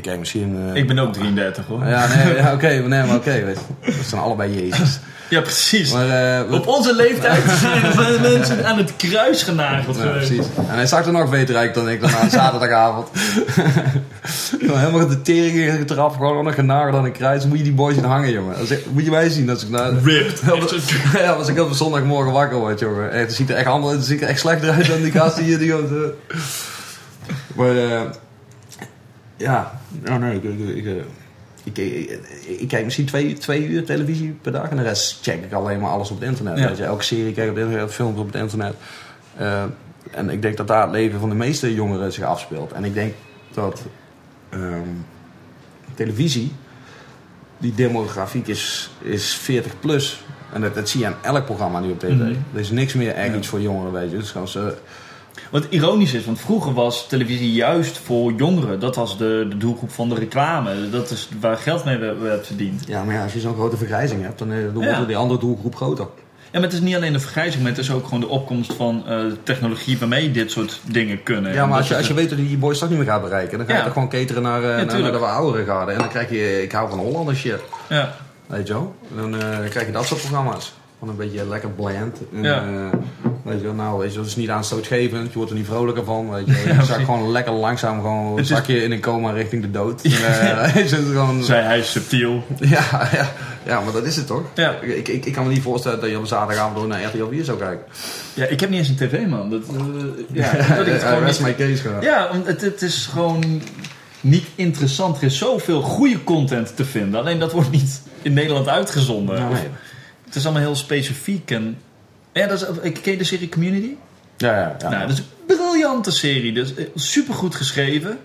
ik kijk misschien... eh, Ik ben ook 33 hoor. Ja, nee, ja, oké, nee, maar oké. We zijn allebei Jezus. Ja, precies. Maar, eh, Op onze leeftijd zijn we mensen aan het kruis genageld Ja, precies. En hij zag er nog beter uit dan ik dan aan zaterdagavond. Helemaal de tering getrapt, gewoon nog genageld aan een kruis. Moet je die boys in hangen, jongen. Moet je mij zien als ik nou... Ripped. Ja, als ik op zondagmorgen wakker word, jongen. Het ziet er echt anders, het ziet er echt slechter uit dan die gasten hier. Die. Maar, eh, ja. Oh, nee, ik, ik, ik, ik, kijk misschien twee, twee uur televisie per dag. En de rest check ik alleen maar alles op het internet. Ja. Weet je, elke serie kijk ik op het internet, films op het internet. Eh, en ik denk dat daar het leven van de meeste jongeren zich afspeelt. En ik denk dat ehm, televisie, die demografiek is, is 40 plus. En dat, dat zie je aan elk programma nu op tv. Mhm. Er is niks meer echt Ja. iets voor jongeren, weet je. Dus gewoon ze, Wat ironisch is, want vroeger was televisie juist voor jongeren. Dat was de, de doelgroep van de reclame. Dat is waar geld mee werd, verdiend. ja, maar ja, als je zo'n grote vergrijzing hebt, dan, eh, dan Ja. wordt die andere doelgroep groter. Ja, maar het is niet alleen de vergrijzing, maar het is ook gewoon de opkomst van eh, technologie waarmee dit soort dingen kunnen. Ja, maar als je, als je weet dat je die boys toch niet meer gaat bereiken, dan ga je Ja. toch gewoon cateren naar, eh, naar, naar tuurlijk. de wat oudere garden. En dan krijg je, ik hou van Hollanders shit, Ja, weet je wel. Dan krijg je dat soort programma's. Gewoon een beetje lekker bland. En, Ja. Weet je nou, weet je het is niet aanstootgevend, je wordt er niet vrolijker van, weet je Ja, zakt precies. gewoon lekker langzaam, gewoon Het is- zak je in een coma richting de dood. En, het is gewoon, zei hij subtiel. ja, ja, ja, maar dat is het toch? Ja. Ik, ik, ik kan me niet voorstellen dat je op een zaterdagavond door naar RTL 4 zou kijken. Ja, ik heb niet eens een tv, man. Dat, eh, ja, dat ik het Ja, gewoon niet... my case gewoon. Ja, het, het is gewoon niet interessant. Er is zoveel goede content te vinden. Alleen dat wordt niet in Nederland uitgezonden. Ja, nee. Het is allemaal heel specifiek. En, ja, dat is, ken je de serie Community? Ja, ja, ja. Nou, dat is een briljante serie. Dus super goed geschreven.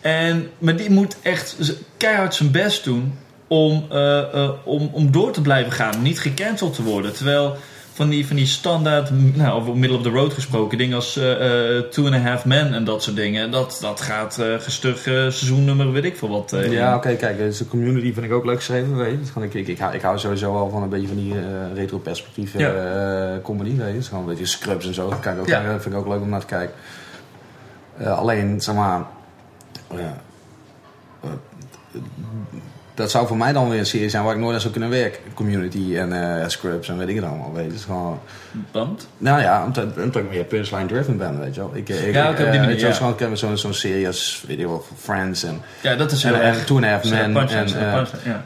En, maar die moet echt keihard zijn best doen om, eh, eh, om, om door te blijven gaan. Niet gecanceld te worden. Terwijl van die, van die standaard, nou, over middle of the road gesproken, dingen als eh, eh, Two and a Half Men en dat soort dingen. Dat, dat gaat eh gestug eh, seizoennummer, weet ik veel wat. Ja, oké, kijk, dus de community vind ik ook leuk geschreven, weet je. Gewoon, ik, ik, ik, hou, ik hou sowieso wel van een beetje van die retro-perspectief eh, Ja. comedy, weet je. Is gewoon een beetje scrubs en zo. Dat ik ook, Ja. vind ik ook leuk om naar te kijken. Alleen, zeg maar... ja, dat zou voor mij dan weer een serie zijn waar ik nooit aan zou kunnen werken. Community en eh, Scrubs en weet ik het allemaal. Weet je. Het is gewoon, Want? nou ja, omdat, omdat ik meer punchline driven ben, weet je wel. Ik, ik, Ja, die eh, manier, je wel, ja. gewoon, ik heb zo'n serie als, weet je wel, Friends en, Ja, dat is heel en, erg. en Two and a Half Men. En, eh, punchline, ja.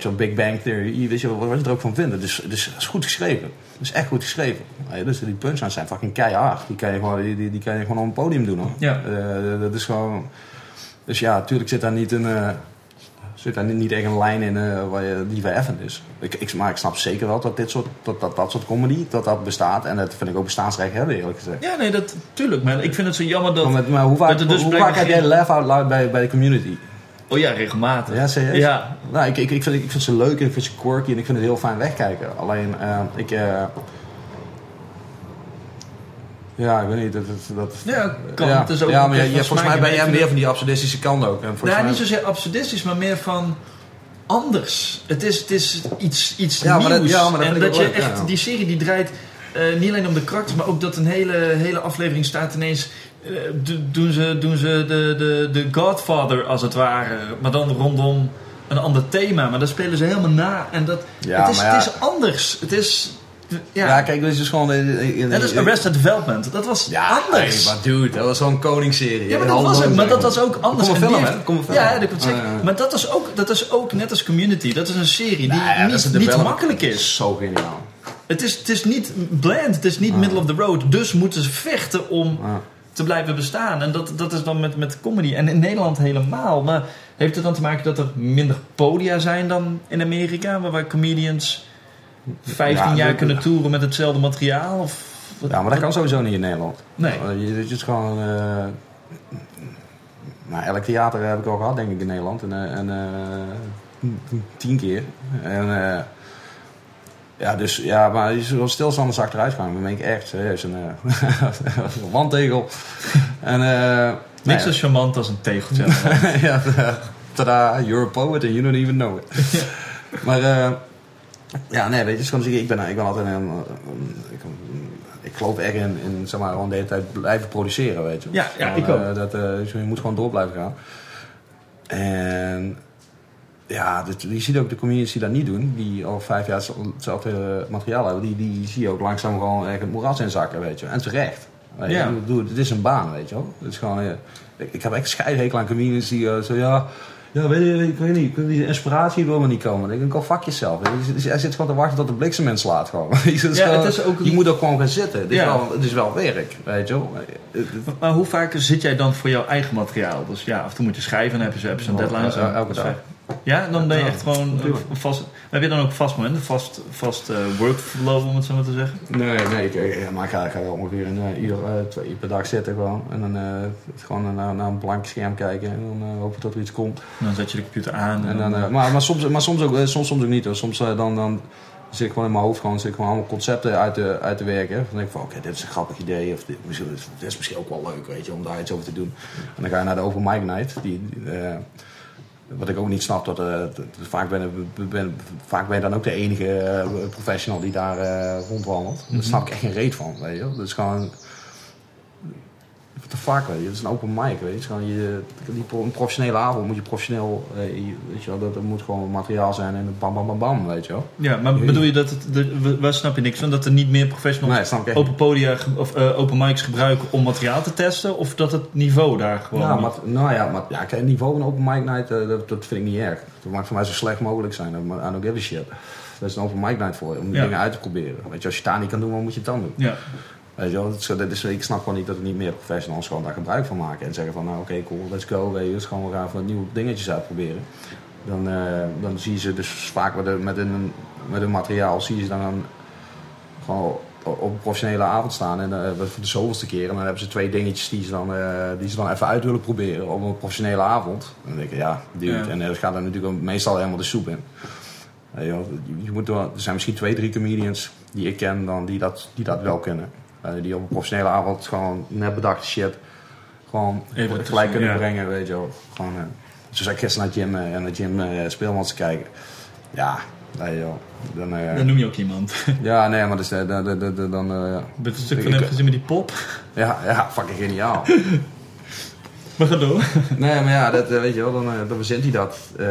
eh, Big Bang Theory, weet je wel, wat je er ook van vindt. Dus, dus het is goed geschreven. Het is echt goed geschreven. Ja, dus die punchlines zijn fucking keihard. Die kan je gewoon, die, die, die kan je gewoon op een podium doen hoor. Ja. Eh, dat is gewoon... Dus ja, natuurlijk zit daar niet een... zit daar niet, echt een lijn in eh, waar je, die verheffend is. Ik, ik, maar ik snap zeker wel dat dit soort, dat, dat, dat soort comedy, dat dat bestaat. En dat vind ik ook bestaansrecht hebben eerlijk gezegd. Ja, nee, dat, tuurlijk. Maar ik vind het zo jammer dat... Maar, hoe vaak, dus hoe blijkbaar vaak heb jij laugh out loud bij, bij de community? Oh ja, regelmatig. Ja, serieus? Ja, Nou, ik, ik, ik, vind, ik vind ze leuk en ik vind ze quirky en ik vind het heel fijn wegkijken. Alleen, eh, ik... eh, ja, ik weet niet. Dat, dat, dat, Ja, kan. Ja, Het is ook ja maar volgens mij ben jij meer van die absurdistische kant ook. En volgens Nou, mij, niet zozeer absurdistisch, maar meer van anders. Het is, het is iets, iets Ja, maar nieuws. dat- ja, maar dat en dat je leuk, echt, ja. die serie die draait eh, niet alleen om de karakters, maar ook dat een hele, hele aflevering staat ineens. eh, do- doen ze, doen ze de, de, de Godfather als het ware, maar dan rondom een ander thema. Maar dat spelen ze helemaal na. En dat, Ja, het, is, het is anders. Het is. Ja, ja. kijk, dit is dus gewoon... eh, eh, Net als Arrested Development. Dat was Ja, anders. nee, maar dude, dat was zo'n koningsserie. Ja, maar dat was het. Maar dat was ook anders. Kom een film, hè? Kom een film. Ja, dat komt zeker. Ah. Maar dat is, ook, dat is ook net als Community. Dat is een serie die Nou dat niet, is makkelijk is. Zo geniaal. Het is, het is niet bland, het is niet middle of the road. Dus moeten ze vechten om Ah. te blijven bestaan. En dat, dat is dan met, met comedy. En in Nederland helemaal. Maar heeft het dan te maken dat er minder podia zijn dan in Amerika? Waar, waar comedians 15 Ja, jaar dat- kunnen toeren met hetzelfde materiaal? Of, wat- Ja, maar dat kan sowieso niet in Nederland. Nee. Uh, je, het is gewoon... eh, nou, elk theater heb ik al gehad, denk ik, in Nederland. En, eh, en eh, tien keer. En... eh, ja, dus ja, maar je zult stilstanders achteruit gaan. Dan ben ik echt serieus een, eh, een wandtegel. en, eh, Niks nou zo charmant als een tegeltje. ja, tada, you're a poet and you don't even know it. maar eh, ja, nee, weet je, gewoon, ik ben, ik ben altijd een, een- ik, ik geloof echt in, in zeg maar, gewoon de hele tijd blijven produceren, weet je. Ja, ja, Gewoon, ik ook. eh, dat, eh, dus je moet gewoon door blijven gaan. En ja, dit, je ziet ook de comedians die dat niet doen, die al vijf jaar hetzelfde materiaal hebben, die, die zie je ook langzaam gewoon echt het moeras inzakken, weet je. En terecht. Weet je. Ja. Ik bedoel, het is een baan, weet je wel. Het is gewoon, eh, ik, ik heb echt scheidhekel aan comedians die zo, ja, ja, weet je, ik weet niet, die inspiratie wil me niet komen. Ik denk, go fuck jezelf. Hij zit gewoon te wachten tot de bliksem inslaat gewoon. Ja, gewoon- het is ook- Je moet ook gewoon gaan zitten. Het is, Ja. wel, het is wel werk, weet je wel. Maar hoe vaak zit jij dan voor jouw eigen materiaal? Dus ja, af en toe moet je schrijven, dan heb je zo, heb je zo'n Wel, deadline. el- zo. elke dag. Ja, dan ben je echt gewoon een vast. Heb je dan ook vast moment, een vast, vast eh, workflow om het zo maar te zeggen? Nee, nee, ik, maar ik ga, ik ga ongeveer een, eh, ieder, eh, twee uur per dag zitten gewoon. En dan gewoon naar, naar een blank scherm kijken en dan hopen dat er iets komt. En dan zet je de computer aan. En dan, maar, maar, soms, maar soms, ook, soms, soms ook niet hoor. Soms dan, dan zit ik gewoon in mijn hoofd gewoon, zit ik gewoon allemaal concepten uit te, uit te werken. Dan denk ik van oké, dit is een grappig idee. Of dit, dit is misschien ook wel leuk, weet je, om daar iets over te doen. En dan ga je naar de Open Mic Night. Die, wat ik ook niet snap, dat, eh, vaak, ben, ben, vaak ben je dan ook de enige eh, professional die daar eh, rondwandelt. Daar snap ik echt geen reet van, weet je. Dat is gewoon... What the fuck, weet je. Het is een open mic, weet je. Gewoon je, die een professionele avond moet je professioneel... eh, weet je wel, dat, dat moet gewoon materiaal zijn en bam, bam, bam, bam, weet je wel. Ja, maar bedoel je dat het, de, waar snap je niks van? Dat er niet meer professionals Nee, open podia of eh, open mics gebruiken om materiaal te testen? Of dat het niveau daar gewoon Ja, niet- maar, nou ja, maar, ja, het niveau van open mic night, eh, dat, dat vind ik niet erg. Dat maakt voor mij zo slecht mogelijk zijn. I don't give a shit. Dat is een open mic night voor, om die Ja. dingen uit te proberen. Weet je, als je het daar niet kan doen, wat moet je het dan doen? Ja, Weet je wel, dat is, ik snap gewoon niet dat er niet meer professionals gewoon daar gebruik van maken. En zeggen van, nou oké, cool, let's go. Weet je, dus gewoon we gaan even nieuwe dingetjes uitproberen. Dan, eh, dan zie je ze dus vaak met, een- met, een, met een materiaal, zie je ze dan een- gewoon op een professionele avond staan. En eh, voor de zoveelste keer. En dan hebben ze twee dingetjes die ze dan, eh, die ze dan even uit willen proberen op een professionele avond. En dan denk ik, ja, dude. Ja. En dat gaat er natuurlijk meestal helemaal de soep in. Je moet er zijn misschien twee, drie comedians die ik ken dan die dat, die dat wel kunnen. Eh, die op een professionele avond gewoon net bedachte shit gewoon Even gelijk kunnen ja. brengen, weet je wel. Gewoon, eh, zoals ik gisteren naar Jim eh, en naar Jim eh, speelmans kijken. Ja, wel. Dan, eh, dan noem je ook iemand. ja, nee, maar dus, eh, dan, dan, dan, dan, eh, het stuk van hem gezien met die pop? ja, ja, fucking geniaal. Maar ga door. Nee, maar ja, dat, eh, weet je wel, dan, eh, dan verzint hij dat. Eh,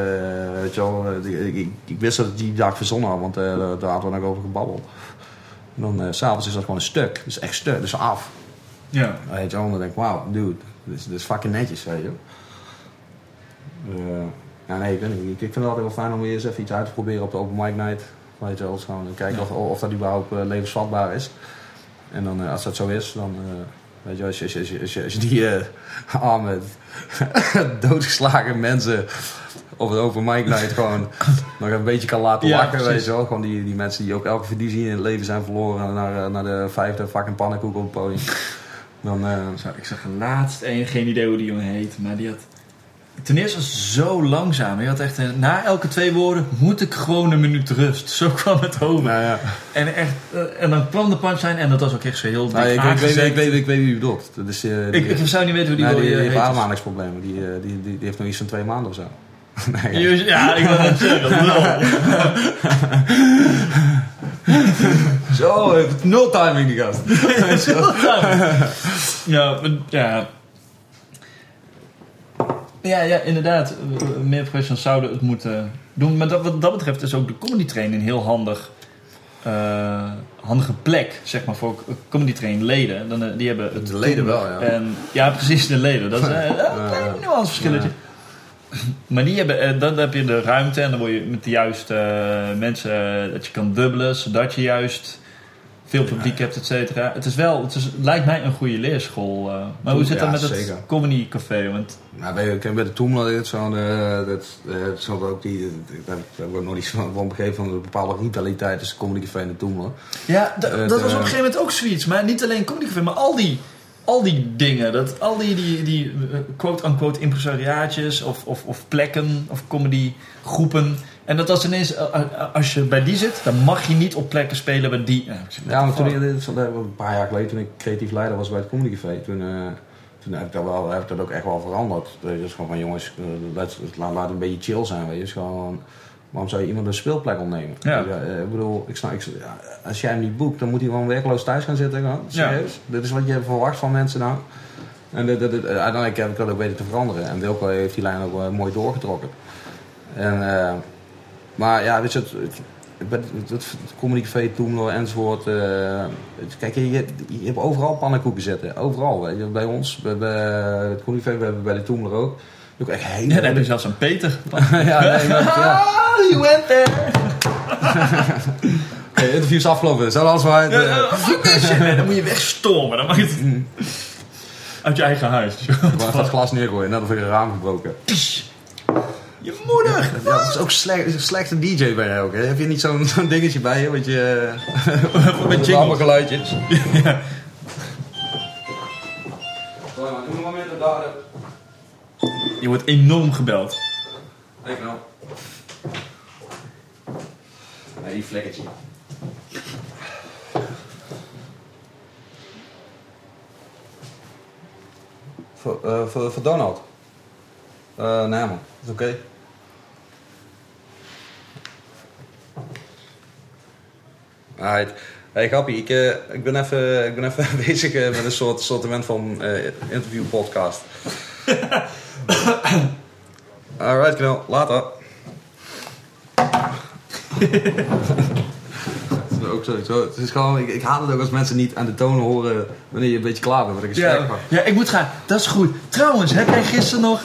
weet je wel, eh, ik, ik, ik wist dat het die dag verzonnen had, want eh, daar daar hadden we nog over gebabbeld. En dan eh, s s'avonds is dat gewoon een stuk. Dus echt stuk, dus af. Ja. Weet je wel, dan denk ik, wauw, dude, dit is, dit is fucking netjes, weet je. Eh, ja, nee, ik weet niet. Ik, vind het altijd wel fijn om weer eens even iets uit te proberen op de open mic night. Weet je wel, gewoon kijken Ja. of, of dat überhaupt eh, levensvatbaar is. En dan, eh, als dat zo is, dan... Weet je, als je, als je, als je, als die eh arme, doodgeslagen mensen op een open mic night gewoon nog een beetje kan laten Ja, lachen, weet je wel. Gewoon die, die mensen die ook elke verdienste in het leven zijn verloren naar, eh, naar de vijfde fucking pannenkoek op het podium. Dan, eh, Zo, ik zag laatst en geen idee hoe die jongen heet, maar die had. Ten eerste zo langzaam. Je had echt een- na elke twee woorden moet ik gewoon een minuut rust. Zo kwam het over. nou ja, En, echt, eh, en dan kwam de punchline en dat was ook echt zo heel dik nou, ik, weet- ik, weet, ik, weet, ik weet wie u bedoelt. Dat is, eh, die, Ik, ik zou niet weten hoe die wil die, je die heeft ademhalingsproblemen. Die, eh, die, die, die heeft nog iets van twee maanden of zo. nee, ja. Je- Ja, ik wil het zeggen. Zo, no timing die gast. ja, maar- ja. Ja, ja, inderdaad. Eh, Meer professionals zouden het moeten doen. Maar dat, wat dat betreft is ook de comedy train een heel handig, eh, handige plek, zeg maar, voor comedy train leden. Dan, eh, die hebben het De leden wel, ja. En, ja, precies, de leden. Dat is eh, een klein ja. Maar die hebben, eh, dan heb je de ruimte en dan word je met de juiste eh, mensen, eh, dat je kan dubbelen, zodat je juist veel publiek hebt, et cetera. Het is wel, het is, lijkt mij een goede leerschool. eh. maar hoe zit dat Ja, met het comedy café? Want Nou, bij, bij de Toemler dit zo'n, eh, dat, eh, zo ook die, daar heb ik nog niet van, begrepen van een bepaalde rivaliteit tussen Comedy Café en de ja, dat was op een gegeven moment ook zoiets. Maar niet alleen comedy café, maar al die, al die dingen. Dat, al die, die, die quote-unquote impresariaatjes of, of, of plekken of comedy groepen. En dat was ineens, eh, eh, als je bij die zit, dan mag je niet op plekken spelen bij die. Ja, maar toen ik, een paar jaar geleden, toen ik creatief leider was bij het Comedy Café, toen, eh, toen heb, ik dat wel, heb ik dat ook echt wel veranderd. Dus gewoon van jongens, eh, laat, een beetje chill zijn. Weet je. Dus gewoon, Waarom zou je iemand een speelplek ontnemen? Ja. eh, ik bedoel, ik snap, ik, als jij hem niet boekt, dan moet hij gewoon werkloos thuis gaan zitten. Gewoon. Ja. Serieus? Dit is wat je verwacht van mensen nou. En eh, uiteindelijk heb ik dat ook weten te veranderen. En Wilco heeft die lijn ook eh, mooi doorgetrokken. En, eh, maar ja, weet je, het, het, het, het, Toemler enzovoort. eh, kijk, je, je, hebt overal pannenkoeken zitten. Overal. Weet je. Bij ons, bij, bij het Comedy we hebben bij de Toemler ook. Ook echt hele... Ja, dan heb je zelfs een Peter. ja, nee, maar, ja. Ah, you went there. Oké, interview is afgelopen. Zo alles waar. Ja. Dan moet je wegstormen. Dan mag je het uit je eigen huis. Ik wou even het glas neergooien, net of ik een raam gebroken. Je moeder. Ja, dat is ook slecht, is een slechte DJ bij jou ook. Hè? Heb je niet zo'n dingetje bij je? Wat je. Met Met allemaal geluidjes. Ja. Met. Je wordt enorm gebeld. Ik nou. Nee, die vlekkertje. Voor, eh, voor, voor Donald? Eh, nee man, dat is oké. Alright. Hey Gappie, ik, eh, ik ben even, ik ben even bezig eh, met een soort sortiment van eh interview podcast. Alright, knal. Later. Het is ook zo, zo, het is gewoon, ik, ik haat het ook als mensen niet aan de toon horen wanneer je een beetje klaar bent met een gesprek. Ja, ja, ik moet gaan. Dat is goed. Trouwens, heb jij gisteren nog...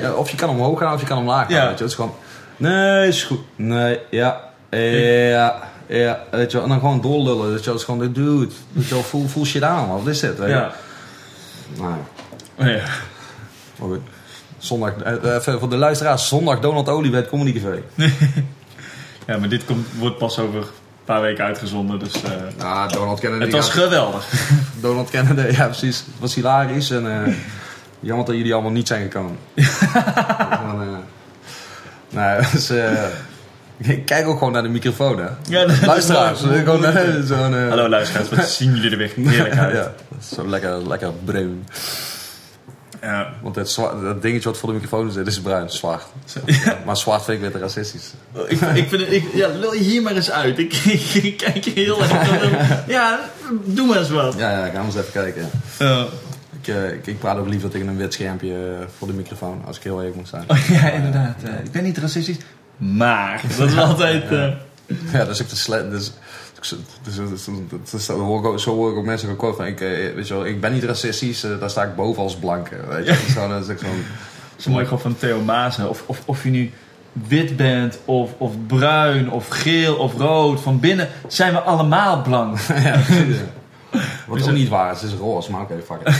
Ja, of je kan omhoog gaan of je kan omlaag gaan. Ja. Weet je. Het is gewoon, nee, is goed. Nee, ja, ja, ja. Weet je, en dan gewoon doorlullen. Weet je, is gewoon, dude, weet je, wel, voel, voel shit aan, wat is dit? Ja. Nou, ja. maar goed. Zondag, eh, even voor de luisteraars, zondag Donald Olie bij het Comedy Café. ja, maar dit komt, wordt pas over een paar weken uitgezonden. Dus eh, Ja, Donald Kennedy. het was geweldig. Donald Kennedy, ja precies. Het was hilarisch en eh, jammer dat jullie allemaal niet zijn gekomen. Gewoon, eh, nou, dus, eh, ik kijk ook gewoon naar de microfoon, hè. Ja, dat Luisteraars, gewoon eh, eh, Hallo luisteraars, wat zien jullie er weer heerlijk uit. ja, zo lekker, lekker bruin. Ja. Want het, dat dingetje wat voor de microfoon zit, is bruin, zwart. Maar zwart vind ik weer te racistisch. Ik, ik vind het, ik, ja, lul hier maar eens uit. Ik, ik kijk heel erg. Ja, doe maar eens wat. Ja, ja, ik ga eens even kijken. Ja. Ik, eh, ik, praat ook liever tegen een wit schermpje voor de microfoon, als ik heel eerlijk moet zijn. Oh, ja, inderdaad. ik ben niet racistisch, maar dat is altijd. eh, Ja, dat is ook de sle- dus, dus, dus, dus, dus, dus, zo hoor ik ook- zo hoor ik ook mensen gequote van, ik, eh, weet je wel, ik ben niet racistisch, eh, daar sta ik boven als blanke. Weet je? Dat is gewoon, dat is zo'n... Zo mooi gewoon van Theo Maassen. Of, of, of je nu wit bent, of, of bruin, of geel, of rood. Van binnen zijn we allemaal blank. ja, precies, ja. Wat ook niet waar is, het is roze, maar oké, fuck it.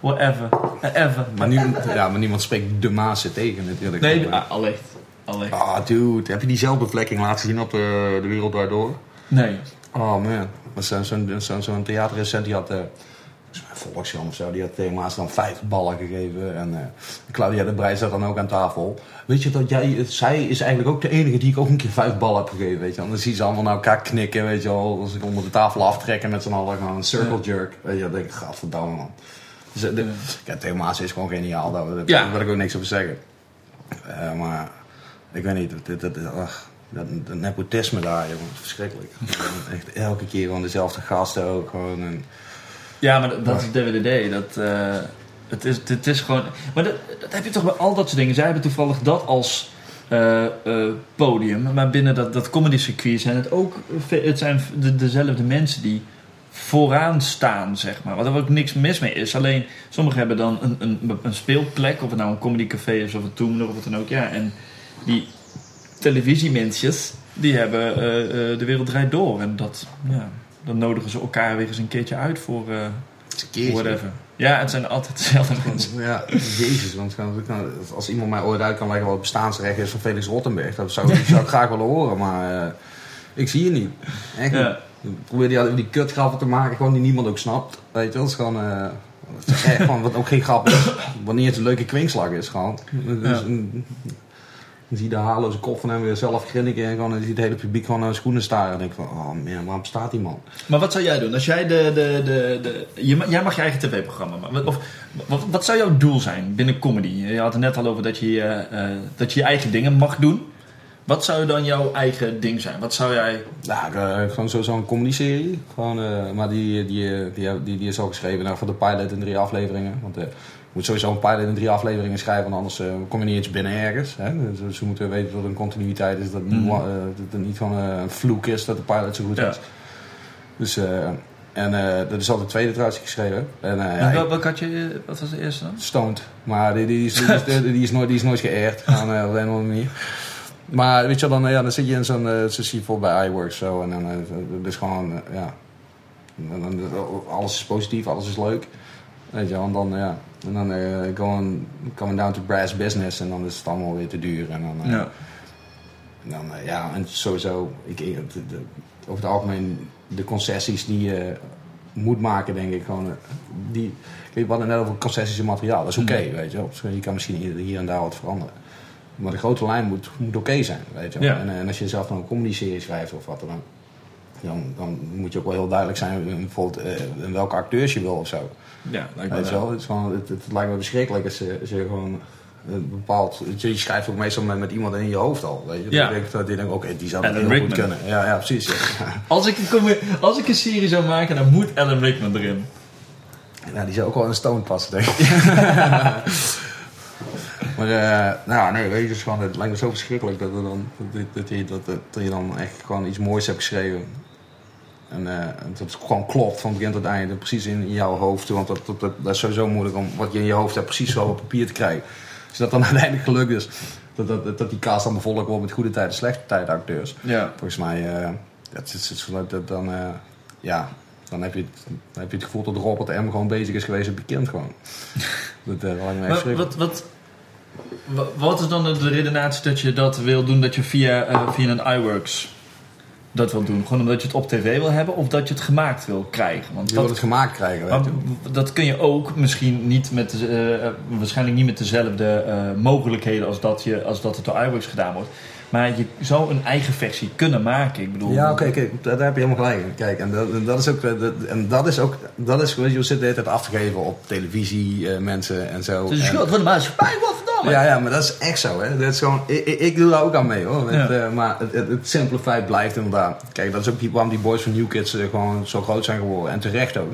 Whatever. Ever. Maar, niemand, ja, maar niemand spreekt de Maas tegen natuurlijk. Nee, ah, allicht. Ah, dude, heb je die zelfbevlekking laten zien op de, de Wereld Draait Door? Nee. Oh man, zo'n theaterrecent die had, eh volgens mij Volksjan of zo, die had tegen Maas dan vijf ballen gegeven. En eh, Claudia de Breij zat dan ook aan tafel. Weet je dat jij, zij is eigenlijk ook de enige die ik ook een keer vijf ballen heb gegeven, weet je wel. En dan zie je ze allemaal naar elkaar knikken, weet je wel. Als ik onder de tafel aftrekken met z'n allen, gewoon een circle jerk. Weet je, dan denk ik, gadverdamme man. Dus, eh, de, ja, Theo Maas is gewoon geniaal, daar, daar Ja. wil ik ook niks over zeggen. Eh, maar ik weet niet, dit, dit- ach, dat, dat nepotisme daar, jongen, verschrikkelijk. Echt elke keer gewoon dezelfde gasten ook gewoon. En, Ja, maar dat, dat is DWDD. Dat, eh, het, is, het is gewoon... Maar dat, dat heb je toch bij al dat soort dingen. Zij hebben toevallig dat als eh, eh, podium. Maar binnen dat, dat comedy circuit zijn het ook... Het zijn de, dezelfde mensen die vooraan staan, zeg maar. Wat er ook niks mis mee is. Alleen, sommigen hebben dan een, een, een speelplek. Of het nou een comedycafé is of een Toemler of wat dan ook. Ja, en die televisiemensjes... Die hebben eh, eh, de wereld draait door. En dat, ja, dan nodigen ze elkaar weer eens een keertje uit voor... eh, Whatever. Ja, het zijn altijd dezelfde mensen. Ja, jezus, want als iemand mij ooit uit kan leggen wat het bestaansrecht is van Felix Rottenberg, dat zou, ik- zou ik graag willen horen, maar ik zie je niet. Echt. Ja. Probeer die, die kutgrappen te maken, gewoon die niemand ook snapt. Weet je, dat is gewoon, echt wat ook geen grap is. Wanneer het een leuke kwinkslag is, gewoon. Dus, Ja. Dan zie je de haarloze kop van hem weer zelf grinniken. En gewoon, dan zie je het hele publiek gewoon naar de schoenen staren. En denk ik van, oh man, waarom staat die man? Maar wat zou jij doen? Als jij de. de, de, de je, jij mag je eigen tv-programma maken. Of wat, wat zou jouw doel zijn binnen comedy? Je had het net al over dat je, eh, eh, dat je je eigen dingen mag doen. Wat zou dan jouw eigen ding zijn? Wat zou jij. Ja, ik, eh, gewoon sowieso een comedy-serie. Gewoon, maar die, die, die, die, die is al geschreven nou, voor de pilot in drie afleveringen. Want moet sowieso een pilot in drie afleveringen schrijven, want anders eh, kom je niet eens binnen ergens. Hè? Dus ze moeten weten dat er een continuïteit is, dat het niet, wa- eh, dat het niet van eh, een vloek is dat de pilot zo goed Ja. is. Dus, en dat is al de tweede trouwens geschreven. En, ja, wel- welk had je, wat was de eerste dan? stoned. Maar die, die, is, die, is, die, is nooit, die is nooit geëerd. Aan, op een of andere manier. Maar weet je dan, ja, dan zit je in zo'n... je bijvoorbeeld bij iWorks zo. En dan het is gewoon... ja, en dan, alles is positief, alles is leuk. Weet je en dan... Ja, en dan eh going, coming down to brass business. En dan is het allemaal weer te duur. En dan... eh, en dan, eh, ja, en sowieso, ik, ik- de- de- over het algemeen, de concessies die je moet maken, denk ik gewoon. Die, we hadden net over concessies in materiaal, dat is oké, Mm. weet je wel. Je kan misschien hier, en daar wat veranderen. Maar de grote lijn moet, moet oké zijn, weet je wel. Ja. En, en als je zelf dan een comedy-serie schrijft of wat dan, dan, dan moet je ook wel heel duidelijk zijn bijvoorbeeld, in welke acteurs je wil of zo. Ja, lijkt me Weet je wel. wel, het, is gewoon, het, het lijkt me verschrikkelijk als je, als je gewoon een bepaald... Je, schrijft ook meestal met, met iemand in je hoofd al. Weet je? Ja. Dan denk ik dat die denkt, oké, die zou dat heel goed kunnen. Ja, ja precies. Ja. Als ik, een als ik een serie zou maken, dan moet Alan Rickman erin. Ja, die zou ook wel in een stone passen, denk ik. maar, eh, nou nee, weet je, is gewoon, het lijkt me zo verschrikkelijk dat, er dan, dat, dat, je, dat, dat je dan echt gewoon iets moois hebt geschreven. En eh, dat het gewoon klopt van begin tot einde, precies in jouw hoofd. Want dat, dat, dat, dat is sowieso moeilijk om wat je in je hoofd hebt precies zo op papier te krijgen. Als dat dan uiteindelijk gelukt is, dat, dat, dat die cast dan bevolkt wordt met goede tijden, slechte tijden acteurs. Ja. Volgens mij, eh, dat is, dat, dat dan, eh, ja, dan heb, je het, dan heb je het gevoel dat Robert M. gewoon bezig is geweest op je kind gewoon. dat verschrikkelijk. wat, wat, wa- wat is dan de redenatie dat je dat wil doen, dat je via, via een iWorks dat wil doen? Gewoon omdat je het op tv wil hebben of dat je het gemaakt wil krijgen? Want Je wil dat, het gemaakt krijgen, weet maar je. dat kun je ook misschien niet met, de- eh, waarschijnlijk niet met dezelfde eh, mogelijkheden als dat, je, als dat het door iWorks gedaan wordt. Maar je zou een eigen versie kunnen maken. Ik bedoel, Ja, oké, kijk, daar, daar heb je helemaal gelijk in. Kijk, en dat, en dat is ook, eh, dat, en dat is ook, dat is, je, zitten de hele tijd af te geven op televisie, eh, mensen en zo. Het is de schuld van de maatschappij, wat verdamme. Ja, ja, maar dat is echt zo. Hè. Dat is gewoon, ik, doe daar ook aan mee hoor. Ja. Het, eh, maar het, het, feit blijft inderdaad. Kijk, dat is ook die- waarom die boys van New Kids eh, gewoon zo groot zijn geworden. En terecht ook.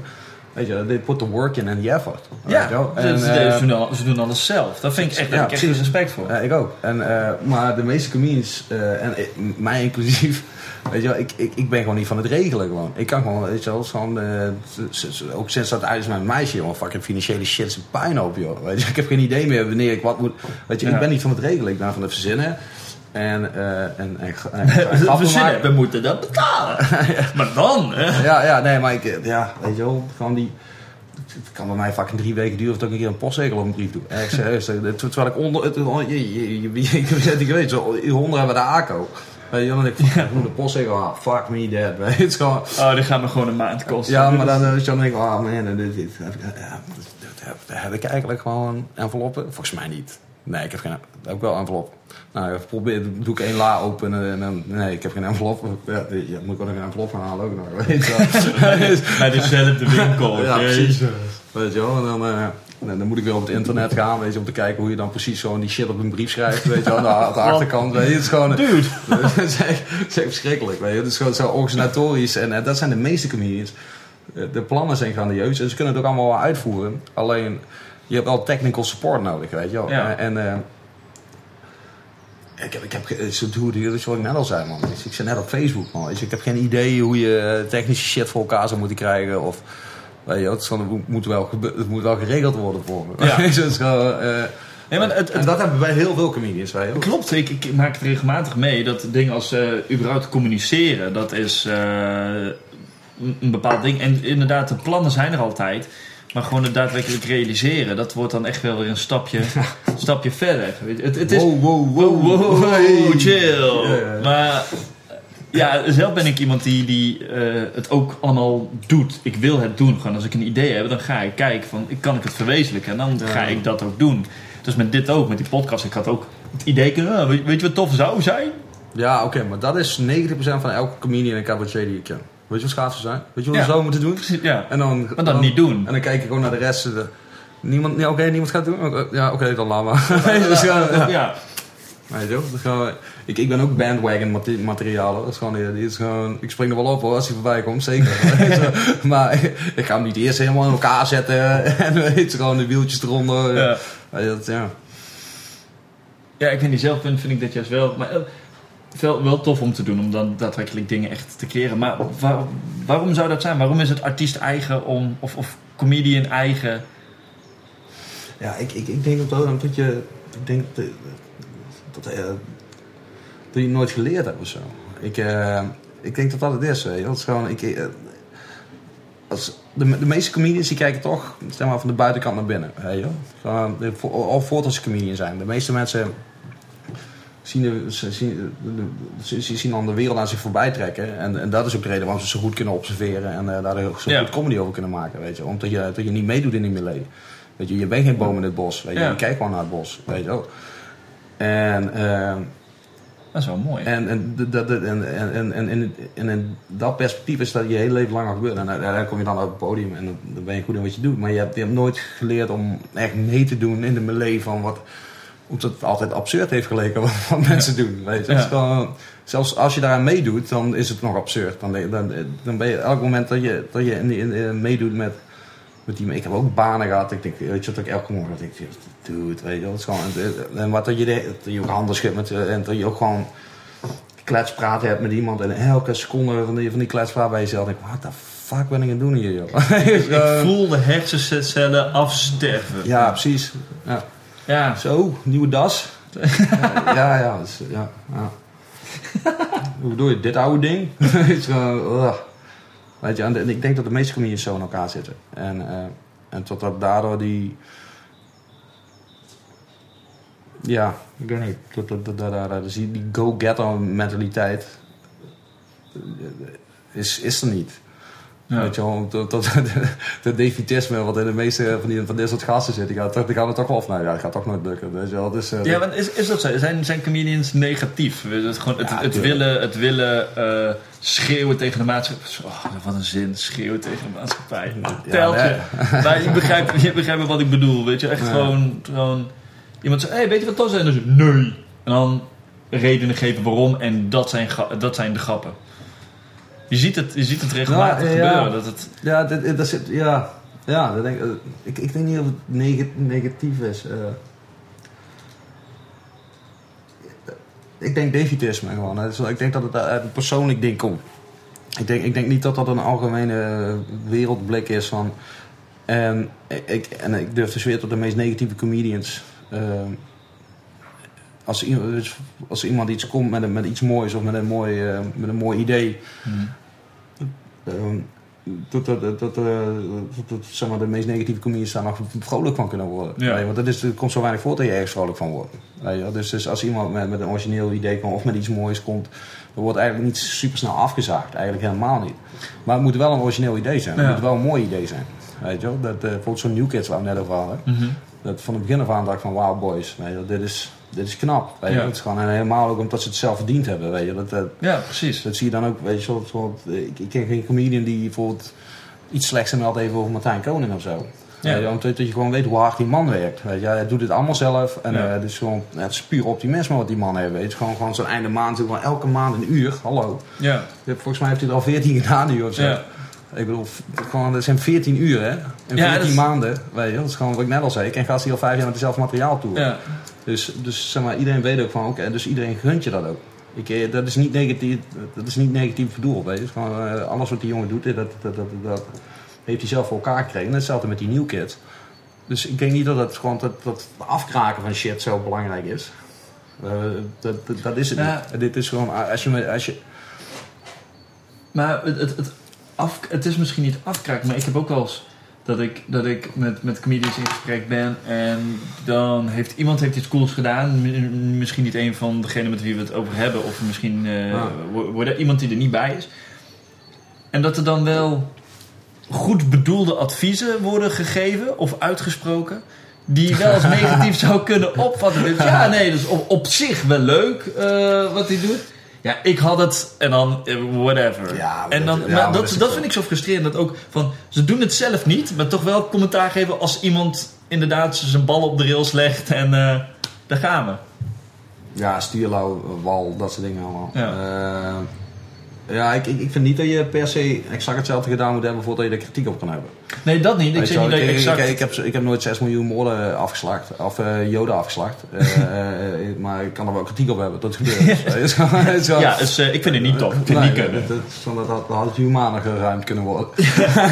Weet je, they put the work in and the effort. Ja, En, ze, eh, ze, doen al- ze doen alles zelf. Dat vind ik echt, Ja, daar heb ik echt respect voor. Ja, ik ook. En, eh, maar de meeste comedians, eh, en mij inclusief, weet je wel, ik, ik, ik ben gewoon niet van het regelen gewoon. Ik kan gewoon, weet je wel, gewoon, ook sinds dat uit is met mijn meisje, jongen, fucking financiële shit is een puinhoop, joh. Weet je, ik heb geen idee meer wanneer ik wat moet, weet je, Ja. ik ben niet van het regelen, ik ben van het verzinnen. En, eh en, en, en, maken. we moeten dat betalen. Maar dan, hè? Ja, ja, nee, maar ik, ja, weet je wel, gewoon die... Het kan bij mij fucking drie weken duren of dat ik een keer een postzegel op een brief doe. Echt serieus. eh, Terwijl ik onder... Het, je, je, je, je weet, zo, hieronder hebben we de ACO. Weet je, dan denk ik, ik moet een postzegel halen. Fuck me dead, weet je. Het gewoon... Oh, dit gaat me gewoon een maand kosten. Ja, maar dan, eh, dan denk ik, oh man, dit, dit, heb ik, ja, dit, dit heb ik eigenlijk gewoon enveloppen? Volgens mij niet. Nee, ik heb geen, ook wel envelop. Nou, ik probeer, doe ik één la open en dan, nee, ik heb geen envelop. Ja, ja, moet ik ook nog een envelop gaan halen ook nog, weet je wel. Bij dezelfde winkel. Ja, precies. Weet je wel, en dan, eh, dan, dan moet ik weer op het internet gaan, weet je, om te kijken hoe je dan precies zo die shit op een brief schrijft, weet je wel, aan de, aan de achterkant, weet je, het is gewoon... Dude. Het is echt, het is echt verschrikkelijk, weet je, het is gewoon zo organisatorisch en dat zijn de meeste comedians. De plannen zijn grandieus en ze kunnen het ook allemaal wel uitvoeren, alleen je hebt wel technical support nodig, weet je wel. Ja. Eh, En... eh, ik heb, ik heb, zo dat is wat ik net al zei, man. Ik- zit net op Facebook, man. Ik heb geen idee hoe je eh, technische shit voor elkaar zou moeten krijgen. Of, weet je, het, moet wel, het moet wel geregeld worden voor me. Ja. Gewoon, eh, Nee, maar het, en dat hebben wij heel veel comedians. Wij klopt. Ik, ik maak het regelmatig mee dat dingen als überhaupt communiceren, dat is een bepaald ding. En inderdaad, de plannen zijn er altijd. Maar gewoon het daadwerkelijk realiseren, dat wordt dan echt wel weer een stapje, een stapje verder. Het, het is, Wow, wow, Wow, wow. wow, chill. Maar ja, zelf ben ik iemand die, die eh, het ook allemaal doet. Ik wil het doen. Gewoon als ik een idee heb, dan ga ik kijken van, kan ik het verwezenlijken? En dan Ja. ga ik dat ook doen. Dus met dit ook, met die podcast. Ik had ook het idee kunnen, ah, weet, weet je wat tof zou zijn? Ja, oké, maar dat is 90% van elke comedian en cabaretier die ik ken. Weet je wat schaatsen zijn? Weet je wat we Ja. zo moeten doen? Ja. En dan, Maar dan niet doen. En dan kijk ik gewoon naar de rest. De, niemand, ja, oké, niemand gaat het doen? Ja, oké, dan laat maar. dus, ja, ja. ja. Weet je is gewoon- ik, ik ben ook bandwagon mate- materiaal. hoor. Dat is gewoon, eh, die is gewoon, ik spring er wel op hoor, als hij voorbij komt, zeker. Maar ik, ga hem niet eerst helemaal in elkaar zetten en weet je, gewoon de wieltjes eronder. Ja. Weet je, dat, ja. Ja, ik vind die zelf vind, vind ik dat juist wel. Maar eh, wel, wel tof om te doen, om dan daadwerkelijk dingen echt te creëren. Maar waar- waarom zou dat zijn? Waarom is het artiest eigen om, of, of comedian eigen? Ja, ik, ik, ik denk wel dat je, ik denk dat, dat, eh, dat je nooit geleerd hebt of zo. Ik, eh, ik denk dat dat het is. Dat is gewoon, ik, eh, als, de, de meeste comedians die kijken toch zeg maar, van de buitenkant naar binnen. Je. wel. Gewoon, de- voor- Al voordat ze comedian zijn. De meeste mensen zien, ze, zien, ze, zien dan de wereld aan zich voorbij trekken. En, en dat is ook de reden waarom ze zo goed kunnen observeren. En eh, daar ook zo Ja. goed comedy over kunnen maken. Weet je. Omdat je, dat je niet meedoet in die melee. Weet je, je bent geen boom in het bos. Weet je. Ja. je kijkt gewoon naar het bos. Weet je wel. En, eh, Dat is wel mooi. en, en, dat- en, en, en, en, in dat perspectief is dat je hele leven lang al gebeurt. En uiteindelijk kom je dan op het podium en dan, dan ben je goed in wat je doet. Maar je hebt, je hebt nooit geleerd om echt mee te doen in de melee van wat... Omdat het altijd absurd heeft geleken wat, wat mensen doen. Weet je. Ja. zelfs als je daaraan meedoet, dan is het nog absurd. Dan, dan, dan ben je elk moment dat je, dat je in, in, in- meedoet met, met die... Ik heb ook banen gehad. Ik denk, weet je wat ik elke morgen denk, dude, weet je. Het is gewoon... En wat dat je, dat je ook handen schudt met... eh, En dat je ook gewoon kletspraat hebt met iemand. En elke seconde van die, van die kletspraat bij jezelf denk ik, wat de fuck ben ik aan het doen hier, joh. ik voel de hersencellen afsterven. Ja, precies. Ja. Ja. Zo, nieuwe das. ja, ja, dus, ja, ja. Hoe bedoel je, dit oude ding? Weet je, en ik denk dat de meeste comedians zo in elkaar zitten. En, eh, en tot dat daardoor die... Ja, ik weet niet. Dat, dat, dat, dat, dat- dus die, die go-getter mentaliteit is, is er niet. Ja. Weet je wel, dat, dat, dat defetisme wat in de meeste van, die, van dit soort gasten zit, die gaat, die gaan er toch wel af. Nou ja, dat gaat toch nooit lukken. Weet je wel. Dus, eh, Ja, maar is, is dat zo? Zijn, zijn comedians negatief? Het, gewoon het, Ja, het willen, het willen eh, schreeuwen tegen de maatschappij. Oh, wat een zin, schreeuwen tegen de maatschappij. Ja, Teltje. Maar je begrijpt, je begrijpt wat ik bedoel, weet je? Echt gewoon, gewoon... Iemand zegt, hey, weet je wat dat is? En dan nee. En dan redenen geven waarom en dat zijn, dat zijn de grappen. Je ziet het, je ziet het regelmatig ja. gebeuren. Dat het, Ja, dit- dat zit, ja, ja dat denk, ik- ik, ik denk niet of het neg- negatief is. eh. ik denk defetisme gewoon. hè. Dus ik denk dat het uit een persoonlijk ding komt. Ik denk, ik denk niet dat dat een algemene wereldblik is van... En ik, en ik durf te zweren tot de meest negatieve comedians... eh, als, iemand- dus als iemand iets komt met, een, met iets moois of met een mooi, eh, met een mooi idee... Ehm, dat, dat, dat, dat, eh, dat, dat, zeg maar, de meest negatieve comedians daar nog vrolijk van kunnen worden. Ja. Nee, want dat is, er komt zo weinig voor dat je ergens vrolijk van wordt. Wel. dus, dus als iemand met, met een origineel idee komt of met iets moois komt, dan wordt eigenlijk niet super snel afgezaagd. Eigenlijk helemaal niet. Maar het moet wel een origineel idee zijn. Het Ja. moet wel een mooi idee zijn. Weet je wel? Dat, eh, bijvoorbeeld zo'n New Kids waar we net over hadden. Mhm. Dat van het begin af aan dacht ik van wow boys, wel, dit, is, dit is knap. Weet je Ja. is gewoon, en helemaal ook omdat ze het zelf verdiend hebben. Weet je. Dat, dat, Ja, precies. dat zie je dan ook, weet je, soort, soort, ik, ik ken geen comedian die bijvoorbeeld iets slechts meldt even over Martijn Koning of zo. Ja. Ja. omdat je gewoon weet hoe hard die man werkt. Weet je. Hij doet het allemaal zelf en Ja. eh, het is gewoon het is puur optimisme wat die man heeft. Weet je. Het is gewoon, gewoon zo'n einde maand, gewoon elke maand een uur. Hallo. Ja. Volgens mij heeft hij er al 14 gedaan nu of zo. Ja. Ik bedoel, gewoon, dat zijn 14 uur hè. In Ja, 14 dat is- maanden. Weet je. Dat is gewoon wat ik net al zei. Ik ken gasten die al vijf jaar met hetzelfde materiaal toe. Ja. Dus, dus zeg maar, iedereen weet ook van, oké, dus iedereen gunt je dat ook. Ik, eh, dat, is niet negatief, dat is niet negatief bedoeld. Weet je. Gewoon, eh, alles wat die jongen doet, eh, dat, dat, dat, dat heeft hij zelf voor elkaar gekregen. Hetzelfde met die New Kids. Dus ik denk niet dat, het, gewoon, dat, dat afkraken van shit zo belangrijk is. Dat, dat, dat is het Ja. niet. Dit is gewoon, als je, als je, Maar het, het, het, af, het is misschien niet afkraken, maar ik heb ook wel eens dat ik, dat ik met, met comedians in gesprek ben en dan heeft iemand heeft iets cools gedaan. M- Misschien niet een van degenen met wie we het over hebben, of misschien eh, Ah. wo- wordt er iemand die er niet bij is. En dat er dan wel goed bedoelde adviezen worden gegeven of uitgesproken, die wel als negatief zou kunnen opvatten. Dus ja, nee, dus op, op zich wel leuk eh, wat hij doet. Ja, ik had het en dan eh, whatever. Ja, en dan, dat- maar ja, maar dat, dat vind ik zo frustrerend. Dat ook van, ze doen het zelf niet, maar toch wel commentaar geven als iemand inderdaad zijn bal op de rails legt en eh, daar gaan we. Ja, stuurlauw, wal, dat soort dingen allemaal. Ja. Ja, ja ik, ik, vind niet dat je per se exact hetzelfde gedaan moet hebben voordat je er kritiek op kan hebben. Nee, dat niet. Ik Weet zeg niet dat je exact... ik, ik, heb, ik heb nooit 6 miljoen moorden afgeslacht, of eh, joden afgeslacht. Eh, eh, maar ik kan er wel kritiek op hebben, dat gebeurt. Dus, ja, dus, ik vind het niet tof. Ik vind Nee, niet kunnen. dat, dat, had het humaner geruimd kunnen worden.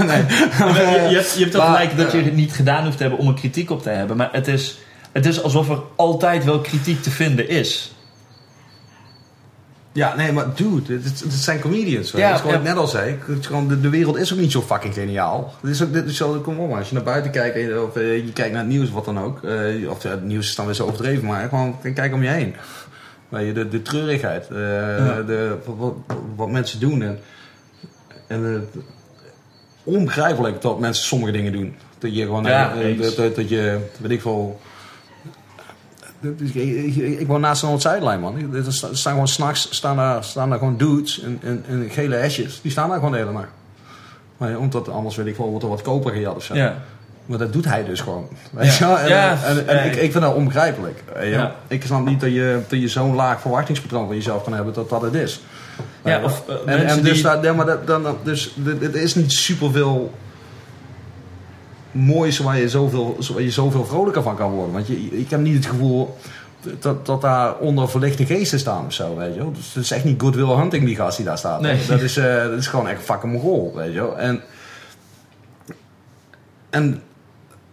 nee. Je, je hebt, je hebt gelijk dat je het niet gedaan hoeft te hebben om er kritiek op te hebben. Maar het is, het is alsof er altijd wel kritiek te vinden is. Ja, nee, maar dude, het, het zijn comedians. Ja, het is ja. net al zei, het is gewoon, de, de wereld is ook niet zo fucking geniaal. Dit is ook, dit is zo, kom op als je naar buiten kijkt je- of eh, je kijkt naar het nieuws of wat dan ook. eh, of ja, het nieuws is dan weer zo overdreven, maar gewoon kijk om je heen. Je, de, de treurigheid, eh, de, wat, wat mensen doen en, en het- onbegrijpelijk dat mensen sommige dingen doen. Dat je gewoon, eh, dat, dat, dat je, weet ik veel... Ik, ik, ik woon naast een Noord-Zuidlijn, man. Er staan gewoon s'nachts staan daar, staan daar gewoon dudes in, in, in gele hesjes. Die staan daar gewoon de hele nacht. Maar omdat anders weet ik wel, wordt er wat koper gejat of zo. Ja. Maar dat doet hij dus gewoon. Weet Ja. je? En, Ja. en, ik, ik vind dat onbegrijpelijk. Ja. Ik snap niet dat je, dat je zo'n laag verwachtingspatroon van jezelf kan hebben dat dat het is. Ja, of, eh, en, mensen en dus, die- maar dat, dan, dus dit- het is niet superveel moois waar je zoveel, waar je zoveel vrolijker van kan worden. Want je, ik heb niet het gevoel dat, dat daar onder verlichte geesten staan of zo, weet je wel. Dus het is echt niet Goodwill Hunting die gast die daar staat. Nee. Dat, is, eh, dat is gewoon echt fucking mogol, weet je wel. En, en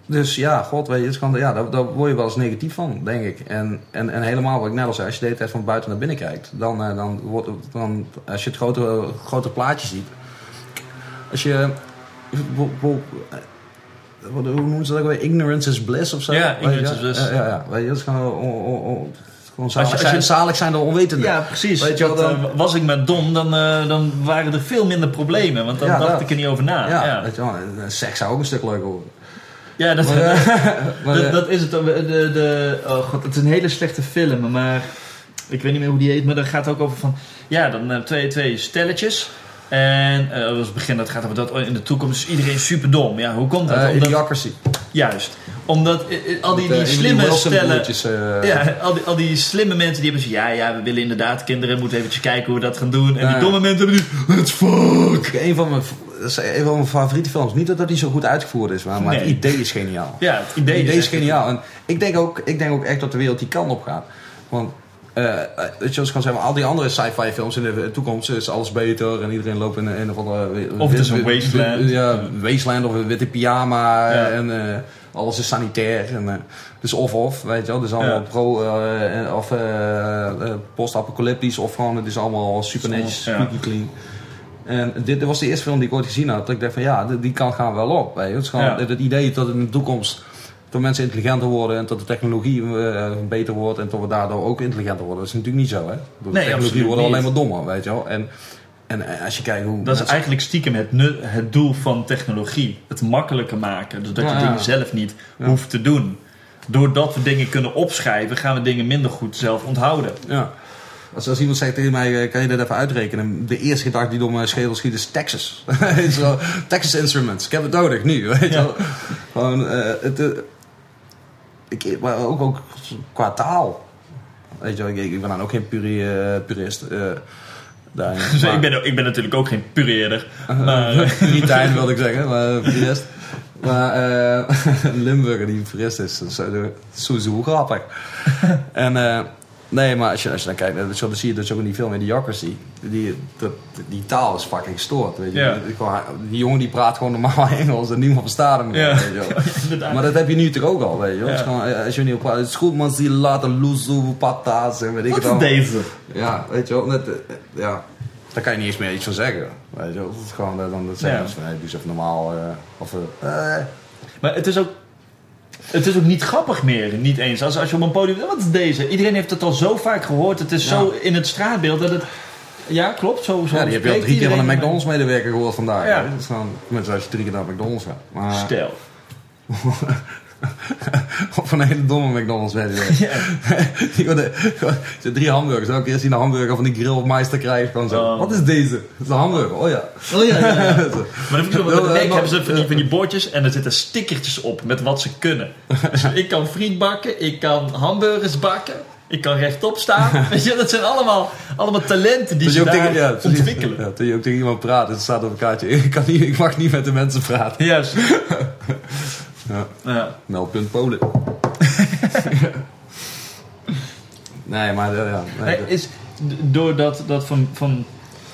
dus ja, god, weet je, het gewoon, ja, daar, daar word je wel eens negatief van, denk ik. En, en, en helemaal wat ik net al zei, als je de hele tijd van buiten naar binnen kijkt, dan, eh, dan wordt het, dan, als je het grote, grote plaatje ziet. Als je, bo- bo- eh, wat- hoe noemen ze dat ook weer? Ignorance is bliss of zo? Ja, ignorance is bliss. Ja, ja, ja. Weet je, dat is gewoon, oh, gewoon zalig, Als je- als je- zalig zijn door onwetenden. Ja, precies. Weet je Dat, dan- eh, was ik maar dom, dan, eh, dan waren er veel minder problemen. Want dan Ja, dacht dat. ik er niet over na. Ja, Ja, Weet je wel, seks zou ook een stuk leuker worden. Ja, dat, Maar, eh, maar, dat, eh, dat is het. De, de, de, oh god, het is een hele slechte film, maar ik weet niet meer hoe die heet, maar daar gaat het ook over van, ja, dan eh, twee, twee stelletjes. En eh, dat was het begin, dat gaat over dat in de toekomst is iedereen super dom. Ja, hoe komt dat? eh, Idiocracy. juist. Omdat eh, al die, die slimme stellen... Ja, al die, al die slimme mensen die hebben zo, ja, ja, we willen inderdaad kinderen, moeten eventjes kijken hoe we dat gaan doen. En die domme mensen hebben die, let's fuck. Een van mijn, dat is een van mijn favoriete films. Niet dat dat niet zo goed uitgevoerd is, maar, maar het idee is geniaal. Ja, het idee, Het idee is geniaal. En ik denk, ook, ik denk ook echt dat de wereld die kant op gaat. Want, eh weet je, kan zeggen, al die andere sci-fi films in de toekomst is alles beter en iedereen loopt in een of andere... Of het is een wasteland. Ja, wasteland of een witte pyjama Ja. en eh, alles is sanitair. En, eh, dus of-of, weet je wel. Dus allemaal Ja. pro eh, of eh, eh, post-apocalyptisch of gewoon het is allemaal super netjes, Ja. squeaky clean. En dit, dit was de eerste film die ik ooit gezien had. Dat ik dacht van ja, die, die kant gaan we wel op. Weet je. Het, is gewoon, het idee dat in de toekomst dat mensen intelligenter worden en dat de technologie eh, beter wordt en dat we daardoor ook intelligenter worden. Dat is natuurlijk niet zo. Hè? De Nee, technologie wordt alleen maar dommer, weet je wel. En, en eh, als je kijkt hoe. Dat is eigenlijk stiekem het, het doel van technologie. Het makkelijker maken. Dus dat je Ja, ja. dingen zelf niet Ja. hoeft te doen. Doordat we dingen kunnen opschrijven, gaan we dingen minder goed zelf onthouden. Ja. Als, als iemand zegt tegen mij, eh, kan je dat even uitrekenen? De eerste gedachte die door mijn schedel schiet is Texas. Je Texas Instruments. Ik heb het nodig nu. Weet je wel. Gewoon, eh, het, ik, maar ook, ook qua taal. Weet je wel, ik, ik ben dan ook geen eh, purist. daarin. Dus Maar- ik, ben, ik ben natuurlijk ook geen pureerder. Maar, eh, Puritein wilde ik zeggen, maar purist. Maar een Limburger die purist is, dat is zo grappig. en nee, maar als je, als je dan kijkt, dan zie- dan zie je dus ook in die film Idiocracy. Die, dat, die taal is fucking gestoord. Weet je. Die, die jongen die praat gewoon normaal Engels en niemand verstaat hem. Weet je. Maar dat heb je nu toch ook al, weet je gewoon, eh, als je niet op praat, het is goed man, zie laten loezoe, pata's en weet ik Wat het is allemaal. deze? Ja, weet je wel, net, eh, ja. Daar kan je niet eens meer iets van zeggen. Weet je wel, dat is gewoon, eh, dan dat zeggen mensen van, hey, even normaal. of. Maar het is ook... Het is ook niet grappig meer, niet eens. Als, als je op een podium... Wat is deze? Iedereen heeft het al zo vaak gehoord. Het is Ja. zo in het straatbeeld dat het... Ja, klopt. Zo, zo ja, die heb je al drie keer van een iedereen. McDonald's medewerker gehoord vandaag. Ja. hè. Dat is gewoon, mensen als je drie keer naar McDonald's gaat. Maar, Stel. Op een hele domme McDonald's je wel. Die drie hamburgers. Elke keer als je een hamburger van die grillmeister krijgt, dan zo. Oh. Wat is deze? Dat is een hamburger. Oh ja. Oh ja, ja, ja. Maar dan bij de eh, nog- hebben ze van die, van die bordjes en er zitten stickertjes op met wat ze kunnen. Dus ik kan friet bakken, ik kan hamburgers bakken, ik kan rechtop staan. Weet je, dat zijn allemaal, allemaal talenten die ze je daar tegen, ja, ontwikkelen. Ja, dat je ook tegen iemand praat. Het staat op een kaartje. Ik, kan niet, ik mag niet met de mensen praten. Juist. Ja. Ja. Meldpunt Polen. nee, maar eh, ja. nee, is, door dat, dat van, van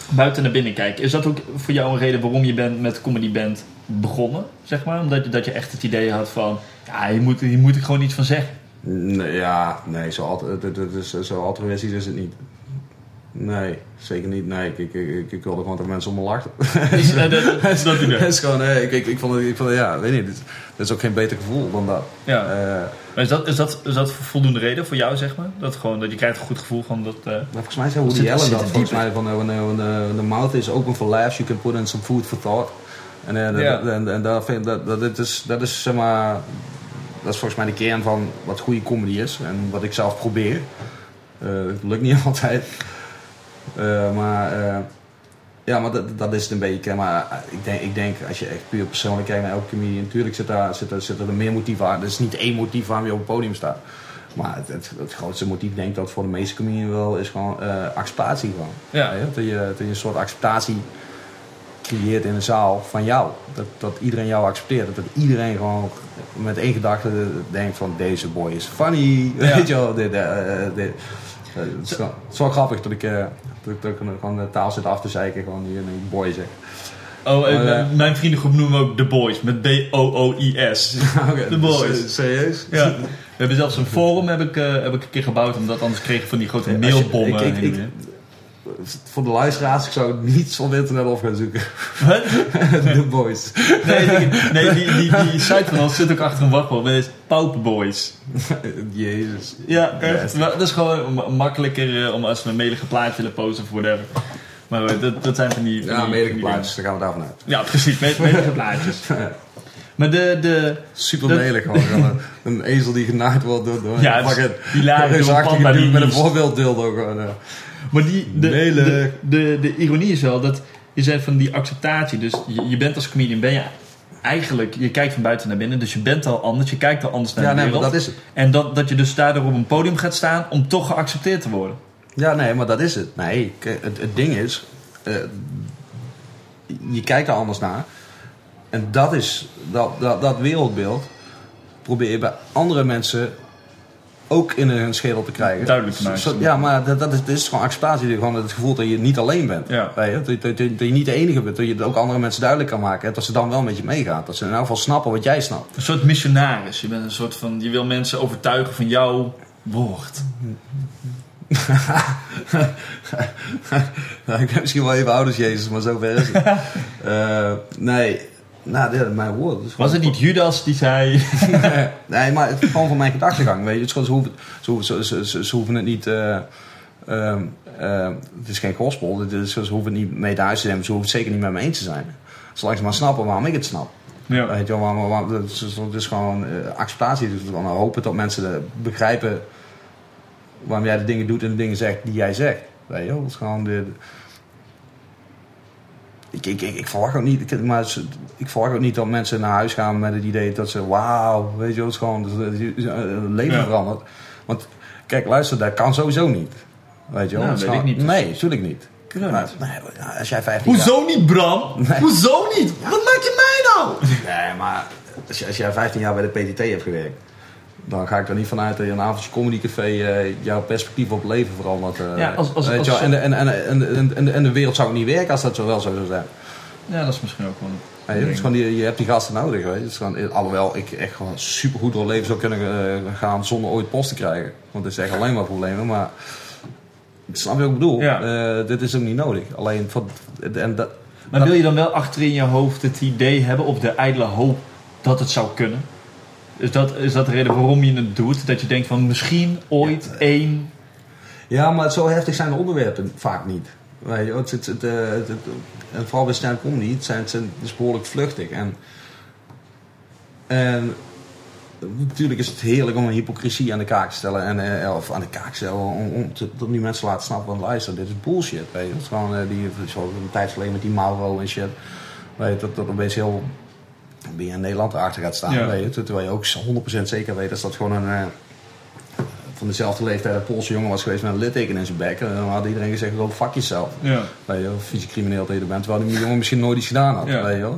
buiten naar binnen kijken, is dat ook voor jou een reden waarom je bent met Comedy Band begonnen? Zeg maar? Omdat je, dat je echt het idee had van, ja, hier moet, hier moet ik gewoon iets van zeggen. Nee, ja, nee, zo, alt- zo altruïstisch is het niet. Nee, zeker niet. Nee, ik, ik, ik, ik wilde gewoon dat mensen om me lachten. Is, eh, dat, dat, dat idee. Het is gewoon, eh, ik, ik, ik vond het, ik vond het, ja, weet niet, dit is ook geen beter gevoel dan dat. Ja. Eh, Maar is dat, is, dat, is dat voldoende reden voor jou, zeg maar? Dat, gewoon, dat je krijgt een goed gevoel van dat... eh, maar volgens mij zei Woody Allen dat, volgens mij, van, eh, when, uh, when, uh, when the mouth is open for laughs, you can put in some food for thought. En, eh, dat- en, en dat, vind, dat, dat, is, dat is, zeg maar, dat is volgens mij de kern van wat goede comedy is. En wat ik zelf probeer. Eh, het lukt niet altijd. Eh, maar eh, ja, maar dat, dat is het een beetje. Maar eh, ik denk, ik denk, als je echt puur persoonlijk kijkt naar elke comedian, natuurlijk zit daar, zit, er, zit er meer motieven aan. Er is niet één motief waarom je op het podium staat. Maar het, het, het grootste motief, denk ik dat voor de meeste comedians wel, is gewoon acceptatie gewoon. Ja. Ja, dat, je, dat je een soort acceptatie creëert in een zaal van jou. Dat, dat iedereen jou accepteert. Dat iedereen gewoon met één gedachte denkt van deze boy is funny. Ja. Weet je wel, dit, eh, dit. Eh, het, is gewoon, het is wel grappig dat ik, dat ik, dat ik gewoon de taal zit af te zeiken. Gewoon hier een boy zeg. Oh, Maar, mijn- eh, mijn vriendengroep noemen we ook The Boys, met B-O-O-I-S. Oké, The Boys. dus, eh, Serieus? Ja. We hebben zelfs een forum heb ik, eh, heb ik een keer gebouwd, omdat anders kregen van die grote mailbommen. Voor de luisteraars, ik zou niets op internet op gaan zoeken. Wat? The boys. Nee, die, nee die, die, die site van ons zit ook achter een wachtwoord. Dat is Pauperboys. Jezus. Ja, echt. Maar dat is gewoon ma- makkelijker eh, om als we een melige plaatje willen posten of whatever. Maar eh, dat, dat zijn van die... Van Ja, medige van plaatjes, daar gaan we daarvan uit. Ja, precies. me- Melige plaatjes. Maar de... de Super melig gewoon. een, ezel die genaaid wordt door, door Ja, een reusachtige dude die met een voorbeelddildo gewoon. ja. Maar die, de, de, de, de ironie is wel dat je zegt van die acceptatie. Dus je, je bent als comedian, ben je eigenlijk, je kijkt van buiten naar binnen. Dus je bent al anders, je kijkt al anders naar Ja, de nee, maar wereld. dat is het. En dat, dat je dus daardoor op een podium gaat staan om toch geaccepteerd te worden. Ja, nee, maar dat is het. Nee, het, het ding is, eh, je kijkt er anders naar. En dat is, dat, dat, dat wereldbeeld probeer je bij andere mensen ook in hun schedel te krijgen. Duidelijk te maken. Ja, maar dat, dat, is, dat is gewoon acceptatie. Gewoon het gevoel dat je niet alleen bent. Ja. Je? Dat, dat, dat, dat je niet de enige bent. Dat je het ook andere mensen duidelijk kan maken. Dat ze dan wel met je meegaan. Dat ze in elk geval snappen wat jij snapt. Een soort missionaris. Je bent een soort van, je wil mensen overtuigen van jouw woord. Nou, ik ben misschien wel even oud als Jezus, maar zover is het. Eh, nee, nou, dit, mijn woord. is Was het niet Judas die zei... nee, maar het is gewoon van mijn gedachtegang. Weet je? Het is gewoon, ze, hoeven, ze, ze, hoeven het niet. eh, ehm, ehm, het is geen gospel. Het is, ze hoeven het niet mee te huis te nemen. Ze hoeven het zeker niet met me eens te zijn. Zolang ze maar snappen waarom ik het snap. Ja. Weet je wel, waarom, waarom- het, is, het is gewoon eh, acceptatie. Dus gewoon hopen dat mensen begrijpen waarom jij de dingen doet en de dingen zegt die jij zegt. Weet je? Het is gewoon de. Ik, ik, ik, ik verwacht ook niet, ik, maar ik verwacht ook niet dat mensen naar huis gaan met het idee dat ze, wauw, weet je wel, het is gewoon een leven Ja. verandert. Want kijk, luister, dat kan sowieso niet. Weet je wel? Nou, weet ik niet. Nee, natuurlijk niet. Nee, als jij 15 jaar- Hoezo niet, Bram? Nee. Hoezo niet? Wat maak je mij nou? Nee, maar als jij 15 jaar bij de PTT hebt gewerkt, dan ga ik er niet vanuit dat je een avondje comedycafé eh, jouw perspectief op leven verandert. eh. Ja, als- je en, de- en, en, en, en, en, en de wereld zou niet werken als dat zo wel zo zou zijn. Ja, dat is misschien ook wel Ja, is gewoon, die- je hebt die gasten nodig. Weet je. Gewoon, alhoewel ik echt gewoon super goed door het leven zou kunnen eh, gaan zonder ooit post te krijgen. Want het is echt alleen maar problemen. Maar snap je wat ik bedoel? Ja. Dit is ook niet nodig. Alleen voor, en dat, Maar wil je dan wel achter in je hoofd het idee hebben of de ijdele hoop dat het zou kunnen? Is dat, is dat de reden waarom je het doet? Dat je denkt van misschien ooit Ja. één... Ja, maar zo heftig zijn de onderwerpen vaak niet. Weet je, het, het, het, eh, het- vooral bij stand comedy, het, zijn, het, zijn, is behoorlijk vluchtig. En, en natuurlijk is het heerlijk om een hypocrisie aan de kaak te stellen. En, eh, of aan de kaak te stellen om, om te, nu mensen te laten snappen van luister, dit is bullshit. Weet je. Het is gewoon eh, die, zo een tijd geleden met die Mauro en shit. Weet je, dat dat opeens heel wie in Nederland achter gaat staan. Ja. Weet je, terwijl je ook 100% zeker weet dat dat gewoon een eh, van dezelfde leeftijd een Poolse jongen was geweest met een litteken in zijn bek. En dan had iedereen gezegd, go fuck jezelf. Ja. Weet je, wel, fysiek crimineel dat je bent. Terwijl die jongen misschien nooit iets gedaan had. Ja. Weet je.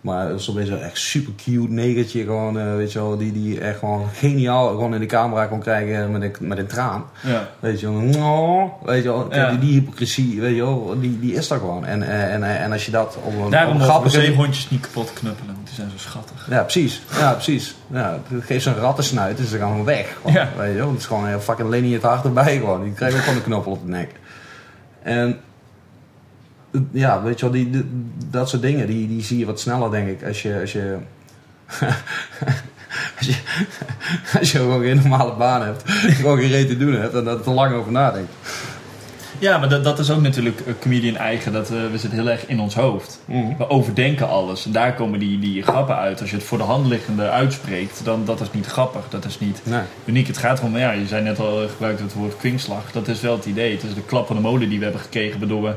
Maar het is opeens een echt super cute negertje gewoon, eh, weet je wel, die, die echt gewoon geniaal gewoon in de camera kon krijgen met een, met een traan. Ja. Weet je wel, weet je wel, Ja. die, die hypocrisie, weet je wel, die, die is er gewoon. En, eh, en, en, en als je dat op een, op Daarom een mogen we grappige... zeehondjes niet kapot knuppelen. want Die zijn zo schattig. Ja, precies. Ja, precies. Ja, geef ze een rattensnuit en ze gaan gewoon weg. Gewoon, Ja. Weet je wel, het is gewoon een fucking Lenny het hart erbij gewoon. Die krijgt ook gewoon een knoppel op de nek. En ja, weet je wel, die, die- dat soort dingen, die, die zie je wat sneller denk ik als je... Als je Als je, als je gewoon geen normale baan hebt, gewoon geen reet te doen hebt en dat er lang over nadenkt. Ja, maar dat, dat is ook natuurlijk een comedian eigen. Dat, eh, we zitten heel erg in ons hoofd. We overdenken alles. En daar komen die, die grappen uit. Als je het voor de hand liggende uitspreekt, dan dat is niet grappig. Dat is niet Nee. uniek. Het gaat erom, ja, je zei net al, eh, gebruikte het woord kwinkslag. Dat is wel het idee. Het is de klap van de molen die we hebben gekregen. Waardoor we,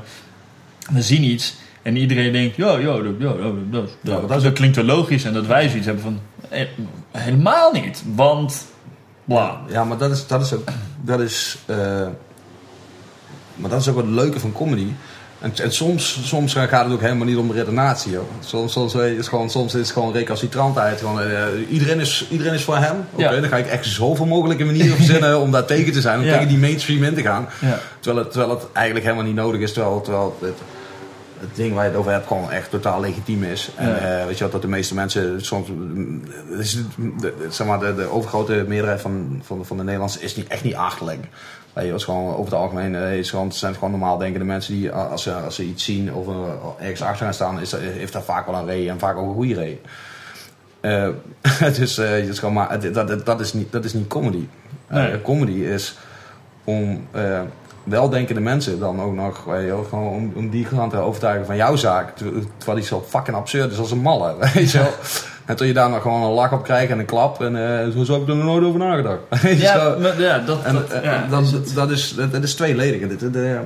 we zien iets en iedereen denkt, ja, ja, dat, dat, dat, klinkt wel logisch. En dat wij zoiets hebben van, eh, helemaal niet. Want, bla. Ja, maar dat is, dat is ook. Dat is, eh, maar dat is ook wat het leuke van comedy. En, en soms, soms gaat het ook helemaal niet om redenatie. Joh. Soms, soms, je, is gewoon, soms is het gewoon recalcitrantheid. Gewoon, eh, iedereen, is, iedereen is voor hem. Oké, Ja. dan ga ik echt zoveel mogelijke manieren verzinnen om daar tegen te zijn. Om Ja. tegen die mainstream in te gaan. Ja. Terwijl het, terwijl het eigenlijk helemaal niet nodig is. Terwijl, terwijl het, het ding waar je het over hebt gewoon echt totaal legitiem is. En Ja. eh, weet je wat, dat de meeste mensen soms... het is, de, de- zeg maar, de, de overgrote meerderheid van, van, de- van de Nederlanders is niet, echt niet achterlijk. Je, het is gewoon, over het algemeen eh, is gewoon, het zijn gewoon normaal denkende mensen die eh, als ze, als ze iets zien of ergens achter gaan staan, is, dat- heeft dat vaak wel een reden en vaak ook een goede reden. Eh, het is gewoon, maar dat, dat, dat, is niet, dat is niet comedy. Nee. comedy is om weldenkende mensen dan ook nog, weet je wel, gewoon om, om die gaan te overtuigen van jouw zaak. ter- Terwijl die zo fucking absurd is als een malle, weet je wel. En tot je daar nog gewoon een lach op krijgt en een klap. En eh, zo, zo heb ik er nog nooit over nagedacht. Ja, maar, ja, dat, En dat, eh, ja, dat, is het. dat, is, dat, dat is tweeledig. Dit, dit, dit,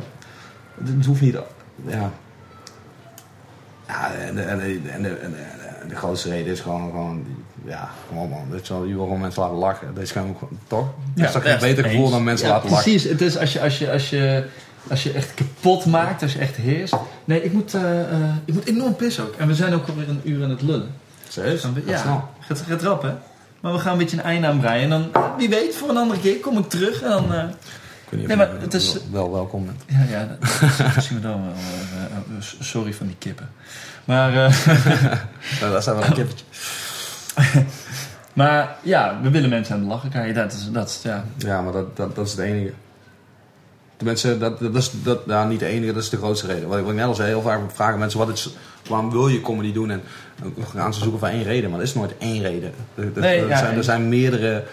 dit hoeft niet... Ja, ja en, de, en, de, en, de, en, de, en de grootste reden is gewoon... gewoon ja, gewoon man. Dit wel, je wil gewoon mensen laten lachen. Dat is gewoon, toch? Ja, dat is toch best beter gevoel eens. dan mensen Ja, laten lachen. Precies, het is als je, als je, als je, als je echt kapot maakt, als je echt heerst. Nee, ik moet, eh, eh, ik moet enorm pissen ook. En we zijn ook alweer een uur aan het lullen. Serieus? Ja, snel. gaat, gaat rap hè. Maar we gaan een beetje een einde aan breien. En dan, eh, wie weet, voor een andere keer kom ik terug. En dan, eh, Ik weet niet Nee, maar je het is- wel, wel welkom bent. ja, ja, dat, dat zien we dan wel. sorry van die kippen. Maar, eh, Nou, dat zijn wel een kippetje. maar ja, we willen mensen aan het lachen krijgen. Dat is, dat is, ja. Ja, maar dat, dat, dat is het enige. Tenminste, dat, dat is dat, nou, niet de enige, dat is de grootste reden. Wat ik, wat ik net al zei, heel vaak vragen mensen, wat is, waarom wil je comedy doen? En gaan ze zoeken voor één reden, maar er is nooit één reden. Er, er- Nee, er ja, zijn, er zijn meerdere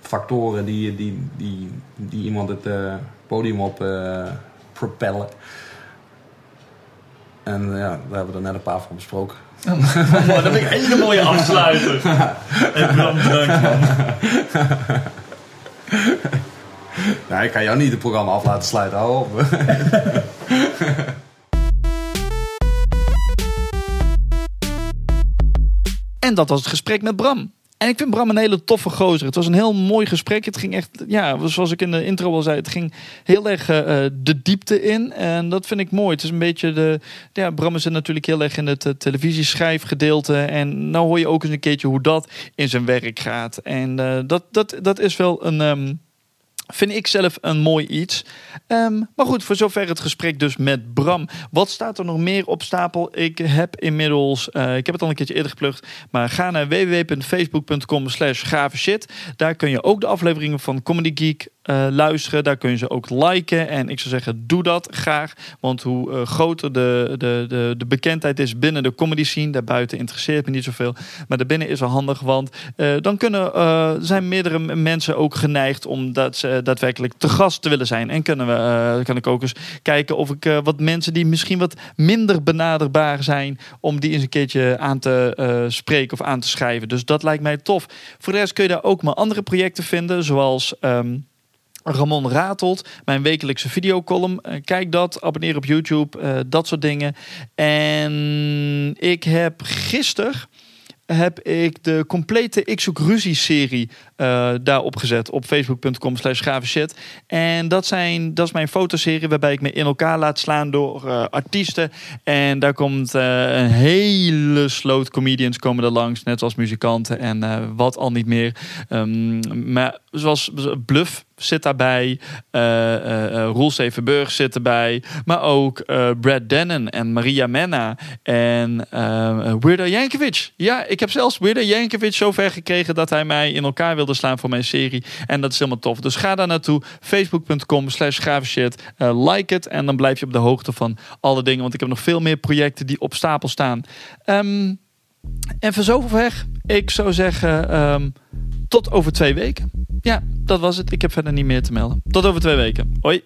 factoren die, die, die, die iemand het eh, podium op eh, propellen. En ja, daar hebben we er net een paar van besproken. Oh, dat vind ik een hele mooie afsluiter. En Bram, bedankt man. Nou, ik ga jou niet het programma af laten sluiten, hou op. En dat was het gesprek met Bram. En ik vind Bram een hele toffe gozer. Het was een heel mooi gesprek. Het ging echt, ja, zoals ik in de intro al zei, het ging heel erg eh, eh, de diepte in. En dat vind ik mooi. Het is een beetje de. Ja, Bram is natuurlijk heel erg in het uh, televisieschrijfgedeelte. En nou hoor je ook eens een keertje hoe dat in zijn werk gaat. En dat, dat, dat is wel een. Um, Vind ik zelf een mooi iets. Um, maar goed, voor zover het gesprek dus met Bram. Wat staat er nog meer op stapel? Ik heb inmiddels, uh, ik heb het al een keertje eerder geplukt. Maar ga naar www.facebook.com slash gave shit. Daar kun je ook de afleveringen van Comedy Geek eh, luisteren. Daar kun je ze ook liken. En ik zou zeggen, doe dat graag. Want hoe eh, groter de, de, de, de bekendheid is binnen de comedy scene, daarbuiten interesseert me niet zoveel. Maar daarbinnen is wel handig, want eh, dan kunnen, zijn meerdere mensen ook geneigd om dat ze daadwerkelijk te gast te willen zijn. En kunnen we, kan ik ook eens kijken of ik wat mensen die misschien wat minder benaderbaar zijn, om die eens een keertje aan te spreken of aan te schrijven. Dus dat lijkt mij tof. Voor de rest kun je daar ook mijn andere projecten vinden, zoals. ehm, Ramon Ratelt, mijn wekelijkse videocolumn. Eh, Kijk dat, abonneer op YouTube, eh, dat soort dingen. En ik heb gisteren heb ik de complete Ik Zoek Ruzie serie eh daar opgezet op facebook.com slash. En dat, zijn, dat is mijn fotoserie waarbij ik me in elkaar laat slaan door artiesten. En daar komt een hele sloot comedians komen er langs, net zoals muzikanten en wat al niet meer. Ehm, maar zoals Bluff zit daarbij, eh eh eh, Roel Stevenburg zit erbij, maar ook Brad Dennen en Maria Menna en Weirda Jankovic. Ja, ik heb zelfs Weirda Jankovic zover gekregen dat hij mij in elkaar wilde slaan voor mijn serie. En dat is helemaal tof. Dus ga daar naartoe, facebook.com slash like het en dan blijf je op de hoogte van alle dingen, want ik heb nog veel meer projecten die op stapel staan. Ehm, en van zover ik zou zeggen ehm, tot over twee weken. Ja, dat was het. Ik heb verder niet meer te melden. Tot over twee weken. Hoi.